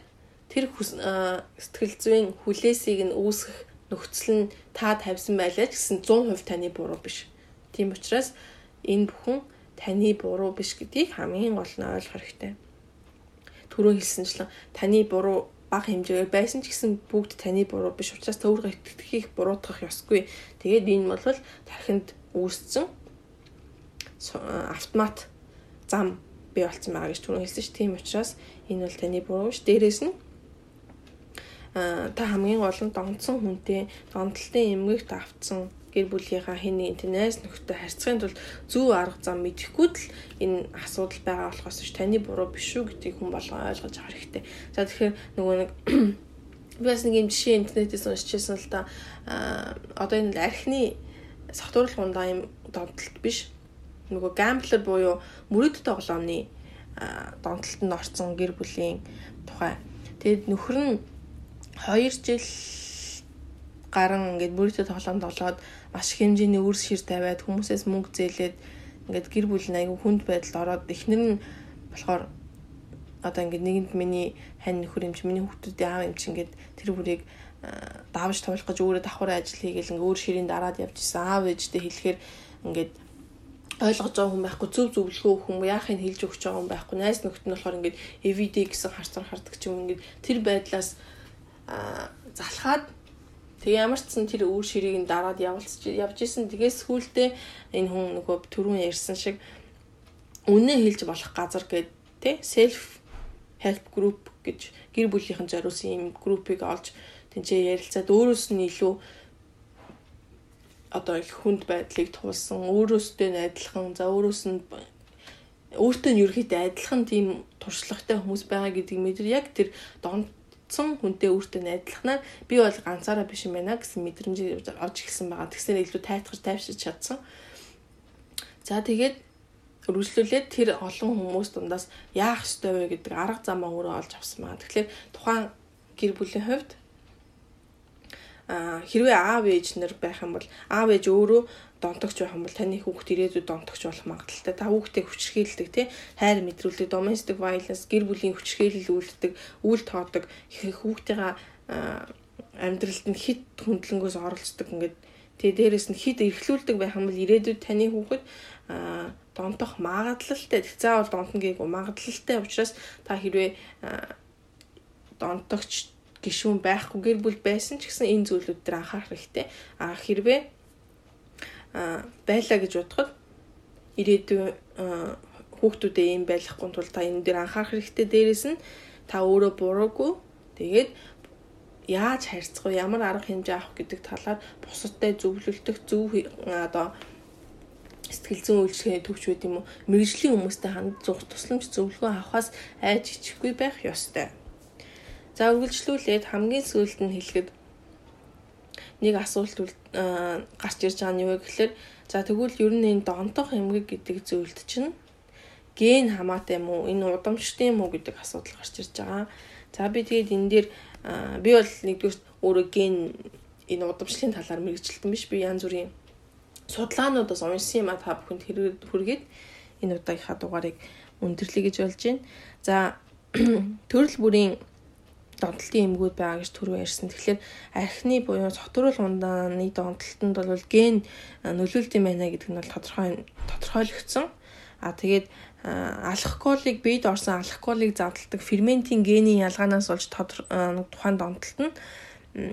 тэр сэтгэл зүйн хүлээсийг нь үүсгэх нөхцөл нь та тавьсан байлаа ч гэсэн 100% таны буруу биш. Тийм учраас энэ бүхэн таны буруу биш гэдгийг хамгийн гол нь ойлгох хэрэгтэй. Түрүү хэлсэнчлэн таны буруу бага хэмжээгээр байсан ч гэсэн бүгд таны буруу биш учраас өөрөө итгэхийг буруутгах ёсгүй. Тэгээд энэ бол тархинд үүссэн автомат зам бий болсон байгаа гэж түрүү хэлсэн ш. Тийм учраас энэ бол таны буруу ш. Дээрээс нь та хамгийн гол нь донцсон хүнтэй донтолтын эмгэгт автсан гэр бүлийнхаа хэн нэгэн тэнэс нөхдөд харьцахын тулд зөв арга зам мэдэхгүй л энэ асуудал байгаа болохоос ш таны буруу биш үү гэдгийг хүн болгоо ойлгож авах хэрэгтэй. За тэгэхээр нөгөө нэг (clears throat) би бас нэг юм жишээ интернетээс уншижсэн л да одоо энэ архины согтууруулгундаа юм донтолт биш нөгөө гамблер буюу мөрөд тоглоомны донтолтод орсон гэр бүлийн тухай. Тэгэд нөхөр нь 2 жил гарan ингээд мөрөд тоглоомд олоод маш их хэмжээний үрс шир тавиад хүмүүсээс мөнгө зээлээд ингээд гэр бүл нь айгүй хүнд байдалд ороод эхнэр нь болохоор одоо ингээд нэгэнд миний хань нөхөр юм чи миний хүүхдүүдийн аав юм чи ингээд тэр бүрийг давж туулах гэж өөрөө давхар ажил хийгээл ингээд өөр ширийн дараад явж исэн аав ээжтэй хэлэхээр ингээд ойлгож байгаа хүн байхгүй зөв зөвлөгөө хүн яахыг хэлж өгч байгаа хүн байхгүй. Найс нөхд нь болохоор ингээд everyday гэсэн харцар хардаг ч юм ингээд тэр байдлаас залхаад тэгээ ямар ч сан тэр үр ширийг нь дараад явуулж явж исэн. Тэгээс сүүлдээ энэ хүн нөгөө түрүүн ярьсан шиг үнэ хэлж болох газар гэд тэ self help group гэж гэр бүлийнхэн зориулсан юм группийг олж тэнцээ ярилцаад өөрөөс нь илүү одоо их хүнд байдлыг туулсан өөрөөсөө адилхан за өөрөөс нь өөртөө нь ерөөхдөө адилхан тийм туршлагатай хүмүүс байгаа гэдгийг мэдэр яг тэр донцсон хүнтэй өөртөө нь адилханаар би бол ганцаараа биш юм байна гэсэн мэдрэмж авч эхэлсэн байгаа. Тэгсээр илүү тайтгаж тайвшиж чадсан. За тэгээд үргэлжлүүлээд тэр олон хүмүүс дундаас яах ёстой вэ гэдэг арга замаа өөрөө олж авсан байна. Тэгэхээр тухайн гэр бүлийн хувьд хэрвээ аав ээж нар байх юм бол аав ээж өөрөө донтогч байх юм бол таны хүүхд ирээдүйд донтогч болох магадaltaй. Та хүүхдээ хүчрхийлдэг тий хайр мэдрүүлдэг, domestic violence, гэр бүлийн хүчрхийлэл үйлддэг, үйл тоодог, хүүхдийн амьдралд нь хит хөндлөнгөөс оролцдог ингээд тэгээ дээрэс нь хит эрхлүүлдэг байх юм бол ирээдүйд таны хүүхэд донтох магадлалтай. Заавал донтно гэйг магадлалтай учраас та хэрвээ донтогч гишүүн байхгүй гэр бүл байсан ч гэсэн энэ зүйлүүд дээр анхаарах хэрэгтэй. А хэрвээ байлаа гэж бодоход ирээдүйн хүүхдүүдэд ийм байлахгүй тул та энэ дээр анхаарах хэрэгтэй. Дээрээс нь та өөрөө буруугүй тэгээд яаж харьцах вэ? Ямар арга хэмжээ авах гэдэг талаар бусадтай зөвлөлдөх зөв одоо сэтгэл зүйн үйлчлэгийн төвч байд юм уу? Мэргэжлийн хүмүүстэй ханд зух тусламж зөвлөгөө авахаас айж ичихгүй байх ёстой. За үргэлжлүүлээд хамгийн сүүлд нь хэлэхэд нэг асуулт гарч ирж байгаа нь юу вэ гэхээр за тэгвэл ер нь энэ донтох эмгэг гэдэг зүйлд чинь ген хамаатай юм уу энэ удамштай юм уу гэдэг асуудал гарч ирж байгаа. За би тэгээд энэ дээр би бол нэгдүгээр өөрөө ген энэ удамшлын талаар мэрэгчлэлтэн биш би янз бүрийн судалгаануудаас уншсан юм а та бүхэнд хүргээд энэ удаагийнхаа дугаарыг өндөрлөе гэж болж байна. За (clears throat) төрөл бүрийн донтолтын эмгүүд байгаа гэж түрүү ярьсан. Тэгэхээр архины буюу цогтөрөл ундааны донтолтод бол ген нөлөөлдөм байна гэдэг нь бол тодорхой тодорхойлогдсон. А тэгээд алкоголыг бийд орсон алкоголыг задалдаг ферментийн генийн ялгаанаас болж тухайн донтолт нь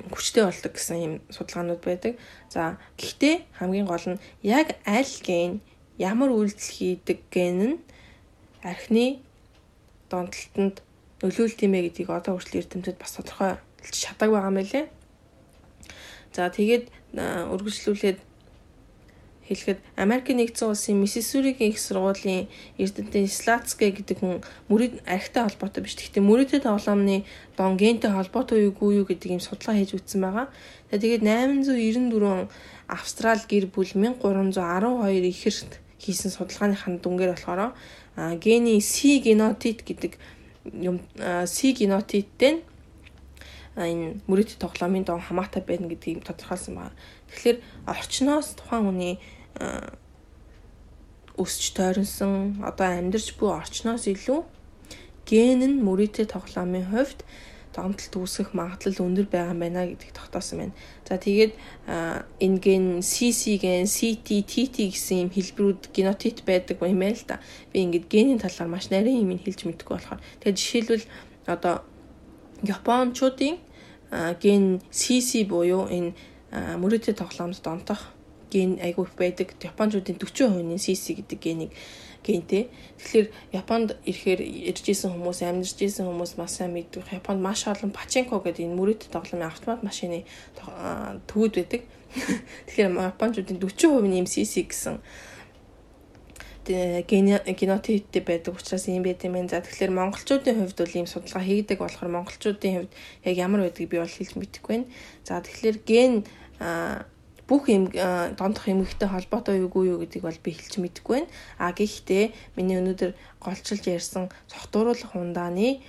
хүчтэй болдог гэсэн юм судалгаанууд байдаг. За гэхдээ хамгийн гол нь яг аль ген ямар үйлдэл хийдэг ген нь архины донтолтод нөлөөлт юм ээ гэдгийг одоо хүртэл эрдэмтэд бас тодорхой шатаг байгаа юм лээ. За тэгээд үргэлжлүүлээд хэлэхэд Америк нэгдсэн улсын Миссисуригийн их сургуулийн эрдэмтэн Слацкэ гэдэг хүн мөрөд архитай холбоотой биш. Гэхдээ мөрөдөд тоглоомны дон гентэй холбоотой үгүй юу гэдэг юм судалгаа хийж үзсэн байгаа. Тэгээд 894 Австрал гэр бүл 1312 ихэрт хийсэн судалгааныхаа дүнгээр болохоор гений C генотип гэдэг юм C генотиптэй энэ мөрөд тоглоомын дон хамаатай байна гэдгийг тодорхойлсон байна. Тэгэхээр орчноос тухайн хүний өсч тойронсон одоо амьдарч буй орчноос илүү ген нь мөрөөдөө тоглоомын хувьд донтолт үүсгэх магадлал өндөр байгаа юм байна гэдгийг тогтоосон байна. За тэгээд энэ ген CC ген CT TT гэсэн юм хэлбэрүүд генотип байдаг юм байна л да. Би ингээд генийн талаар маш нарийн юм хэлж мэдэхгүй болохоор тэгээд жишээлбэл одоо Япончуудын ген CC буюу энэ мөрөөдөө тоглоомд донтох ген айгүй байдаг. Япончуудын 40% нь CC гэдэг генийг гентэй. Тэгэхээр Японд ирэхээр ирж исэн хүмүүс, амьдарч исэн хүмүүс маш сайн мэддэг. Японд маш олон паченко гэдэг энэ мөрөд тоглоомын автомат машины төвүүд байдаг. (laughs) Тэгэхээр Япончуудын 40% нь MCC гэсэн генотиптэй байдаг учраас юм байт юм. За тэгэхээр монголчуудын хувьд бол ийм судалгаа хийгдэг болохоор монголчуудын хувьд яг ямар байдгийг би бол хэлж мэдэхгүй байна. За тэгэхээр ген бүх юм дондох эмгэгтэй холбоотой юугүй юу гэдгийг бол би хэлж мэдэхгүй байна. А гэхдээ миний өнөөдөр голчилж ярьсан цогтууруулах ундааны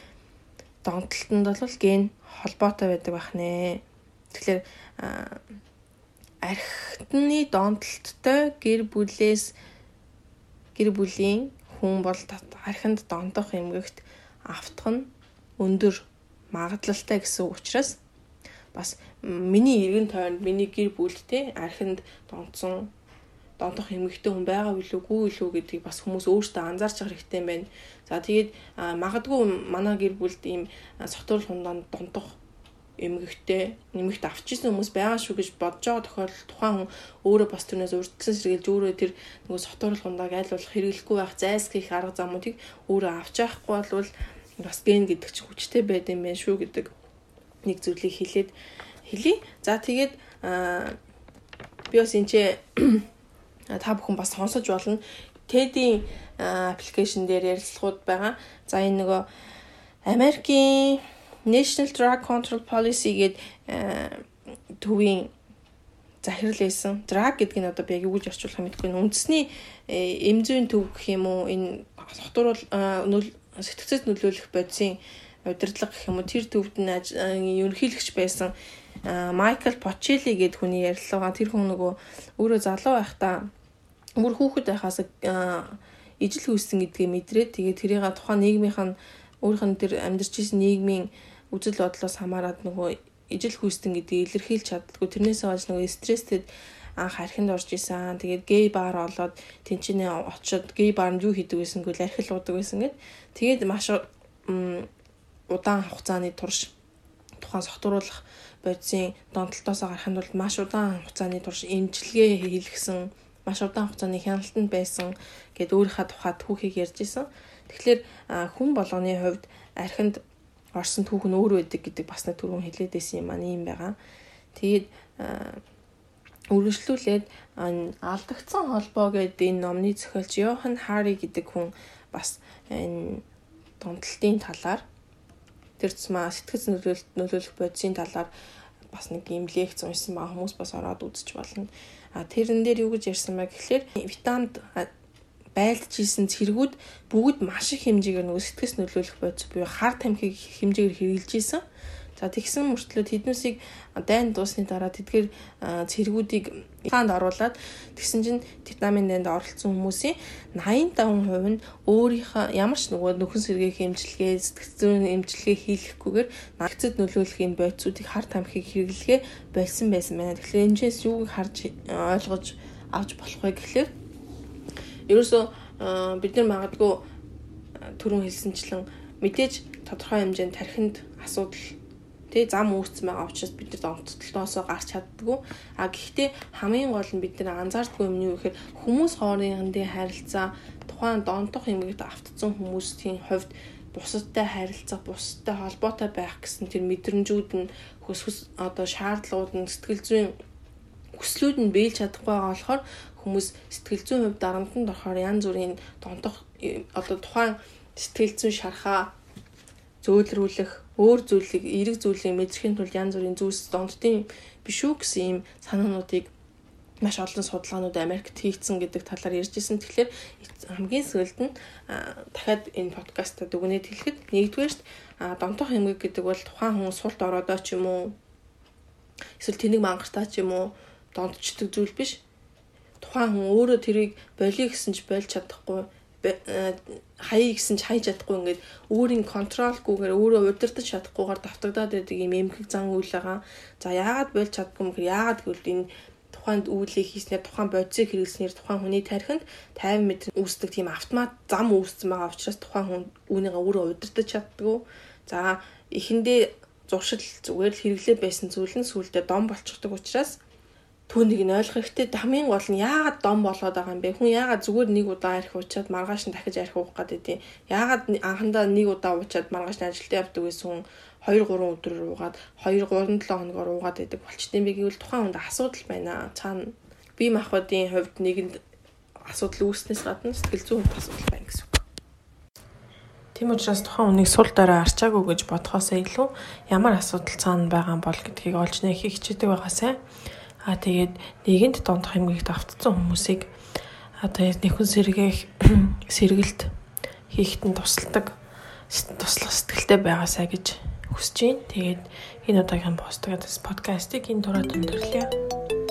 донтолтонд бол ген холбоотой байдаг байх нэ. Тэгэхээр архитны донтолттой гэр бүлээс гэр бүлийн хүн бол архинд дондох эмгэгт автах нь өндөр магадлалтай гэсэн учраас бас миний эргэн тойронд миний гэр бүлтэй архинд донцсон донтох эмэгтэй хүн байгаа билүү гүй илүү гэдгийг бас хүмүүс өөрсдөө анзаарч хэрэгтэй юм байна. За тэгээд магадгүй манай гэр бүлд ийм согтуурал хундаанд донтох эмэгтэй нэмэгт авчижсэн хүмүүс байгаа шүү гэж бодож байгаа тохиолдолд тухайн хүн өөрөө бас тэрнээс урьдчилан сэргийлж өөрөө тэр нөгөө согтуурал хундааг айл болох хэрэглэхгүй байх зайлсхийх арга замуудыг өөрөө авч явахгүй бол бас ген гэдэг чинь хүчтэй байд юм байна шүү гэдэг нэг зүйлийг хэлээд хэлье. За тэгээд би бас энэ (clears throat) та бүхэн бас сонсож болно. TED-ийн аппликейшн дээр ярилцлагууд байгаа. За энэ нөгөө Америкийн National Drug Control Policy гээд төвийн захирал байсан. Drug гэдэг нь одоо би яг юу гэж орчуулах юм мэдэхгүй. Үндэсний эмзүүн төв гэх юм уу энэ хотууруул сэтгцэд нөлөөлөх бодисын удирдлага гэх юм уу тэр төвд нь ерөнхийлөгч байсан Майкл Почели гэдэг хүний ярилцлага тэр хүн нөгөө өөрөө залуу байхдаа өөр хүүхэд байхаас ижил хүйсэн гэдгээ мэдрээд тэгээд тэрийг тухайн нийгмийнх нь өөрийнх нь тэр амьдарч исэн нийгмийн үзэл бодлоос хамаарат нөгөө ижил хүйстэн гэдгийг илэрхийлж чаддгүй тэрнээсээ болж нөгөө стресстэд анх архинд орж исэн. Тэгээд гей бар олоод тэнцэнэ очоод гей барнд юу хийдэг байсан гэвэл архил уудаг байсан гэд. Тэгээд маш удаан хугацааны турш тухайн согтууруулах бодисын донтолтоос гарахын тулд маш удаан хугацааны турш эмчилгээ хийлгсэн маш удаан хугацааны хяналтанд байсан гэд өөрийнхөө тухайд түүхийг ярьж исэн. Тэгэхээр хүн болгоны хувьд архинд орсон түүх нь өөр байдаг гэдэг бас нэг түрүүн хэлээд байсан юм аа юм байгаа. Тэгээд үргэлжлүүлээд алдагдсан холбоо гэдэг энэ номны зохиолч Йохан Хари гэдэг хүн бас энэ донтолтын талаар тэр цэма сэтгэц нөлөөлөлт нөлөөлөх бодисын талаар бас нэг юм лекц уншсан ба хүмүүс бас ороод үзэж болно. А тэрэн дээр юу гэж ярьсан бэ гэхэлэр витаминд байлдж исэн цэргүүд бүгд маш их хэмжээгээр нөгөө сэтгэс нөлөөлөх бодис буюу хар тамхиг хэмжээгээр хэрэгжилж исэн. За тэгсэн мөртлөө тэднүүсийг дайнд дуусны дараа тэдгээр цэргүүдийг хаанд оруулаад тэгсэн чинь витамин дайнд оролцсон хүмүүсийн 85% нь өөрийнхөө ямар ч нөгөө нөхөн сэргээх эмчилгээ, сэтгцэн эмчилгээ хийлгэхгүйгээр нагцад нөлөөлөх юм бойцуудыг хар тамхиг хэрэглэгээ болсон байсан байна. Тэгэхээр энэчээс юуг харж ойлгож авч болох вэ гэхлээр ерөөсөө бид нар магадгүй түрүүн хэлсэнчлэн мэдээж тодорхой хэмжээнд тархинд асуудал Тэ зам үүссэн байгаа учраас бид нар онцлолтоосоо гарч чаддгүй. А гэхдээ хамгийн гол нь бид нар анзаардгүй юм нь юу гэхээр хүмүүс хоорондын харилцаа тухайн донтох эмгэгт автцсан хүмүүсийн хувьд бусадтай харилцах, бусадтай холбоотой байх гэсэн тэр мэдрэмжүүд нь хөс одоо шаардлагууд нь сэтгэл зүйн хүслүүд нь биелж чадахгүй байгаа болохоор хүмүүс сэтгэл зүйн хувьд дарамтанд орохоор янз бүрийн донтох одоо тухайн сэтгэл зүйн шархаа зөөлрүүлэх өөр зүйлийг эрэг зүйлийг мэдрэхийн тулд янз бүрийн зүйлс дондтын биш үү гэсэн ийм санаануудыг маш олон судалгаанууд Америкт хийгдсэн гэдэг талаар ярьж исэн. Тэгэхээр хамгийн сүүлд нь дахиад энэ подкастт дүгнээд хэлэхэд нэгдүгээрт донтох эмгэг гэдэг бол тухайн хүн султ ороодоо ч юм уу эсвэл тэнэг мангартаа ч юм уу дондчдаг зүйл биш. тухайн хүн өөрөө тэрийг болиё гэсэн ч болж чадахгүй хаяа гэсэн ч хайж чадахгүй ингээд өөрийн контролгүйгээр өөрөө удирдах чадахгүйгээр давтагдаад байдаг юм эмхэг зан үйл байгаа. За яагаад болж чаддгүй юм хэрэг яагаад гэвэл энэ тухайд үйлийг хийснээр тухайн бодисыг хэрэглэснээр тухайн хүний тархинд 50 м үүсдэг тийм автомат зам үүссэн байгаа учраас тухайн хүн үүнийгээ өөрөө удирдах чаддгүй. За эхэндээ зуршил зүгээр л хэрэглээ байсан зүйл нь сүулдэ дом болчихдог учраас түүнийг нь ойлгох хэрэгтэй. Хамгийн гол нь яагаад дом болоод байгаа юм бэ? Хүн яагаад зүгээр нэг удаа арх уучаад маргааш нь дахиж арх уух гэдэг юм. Яагаад анхандаа нэг удаа уучаад маргааш нь ажилдаа явдаг байсан хүн 2 3 өдрөөр уугаад 2 3 7 хоногоор уугаад байдаг болчтой юм бэ гэвэл тухайн хүнд асуудал байна. Цаана бие махбодын хувьд нэгэнд асуудал үүснээс гадна сэтгэл зүйн хувьд асуудал байна гэсэн үг. Тийм учраас тухайн хүнийг сул дорой арчаагүй гэж бодхоос илүү ямар асуудал цаана байгаа бол гэдгийг олж нэх хичээдэг байгаасай. Аа тэгээд нэгэнд донд хэмгэгт автцсан хүмүүсийг тэгээд нэхэн сэргээх (clears throat) сэргэлт хийхэд нь тусалдаг туслах сэтгэлтэй байгаасай гэж хүсэж байна. Тэгээд энэ удаагийн постгаас подкастыг энэ дураад өндөрлөе.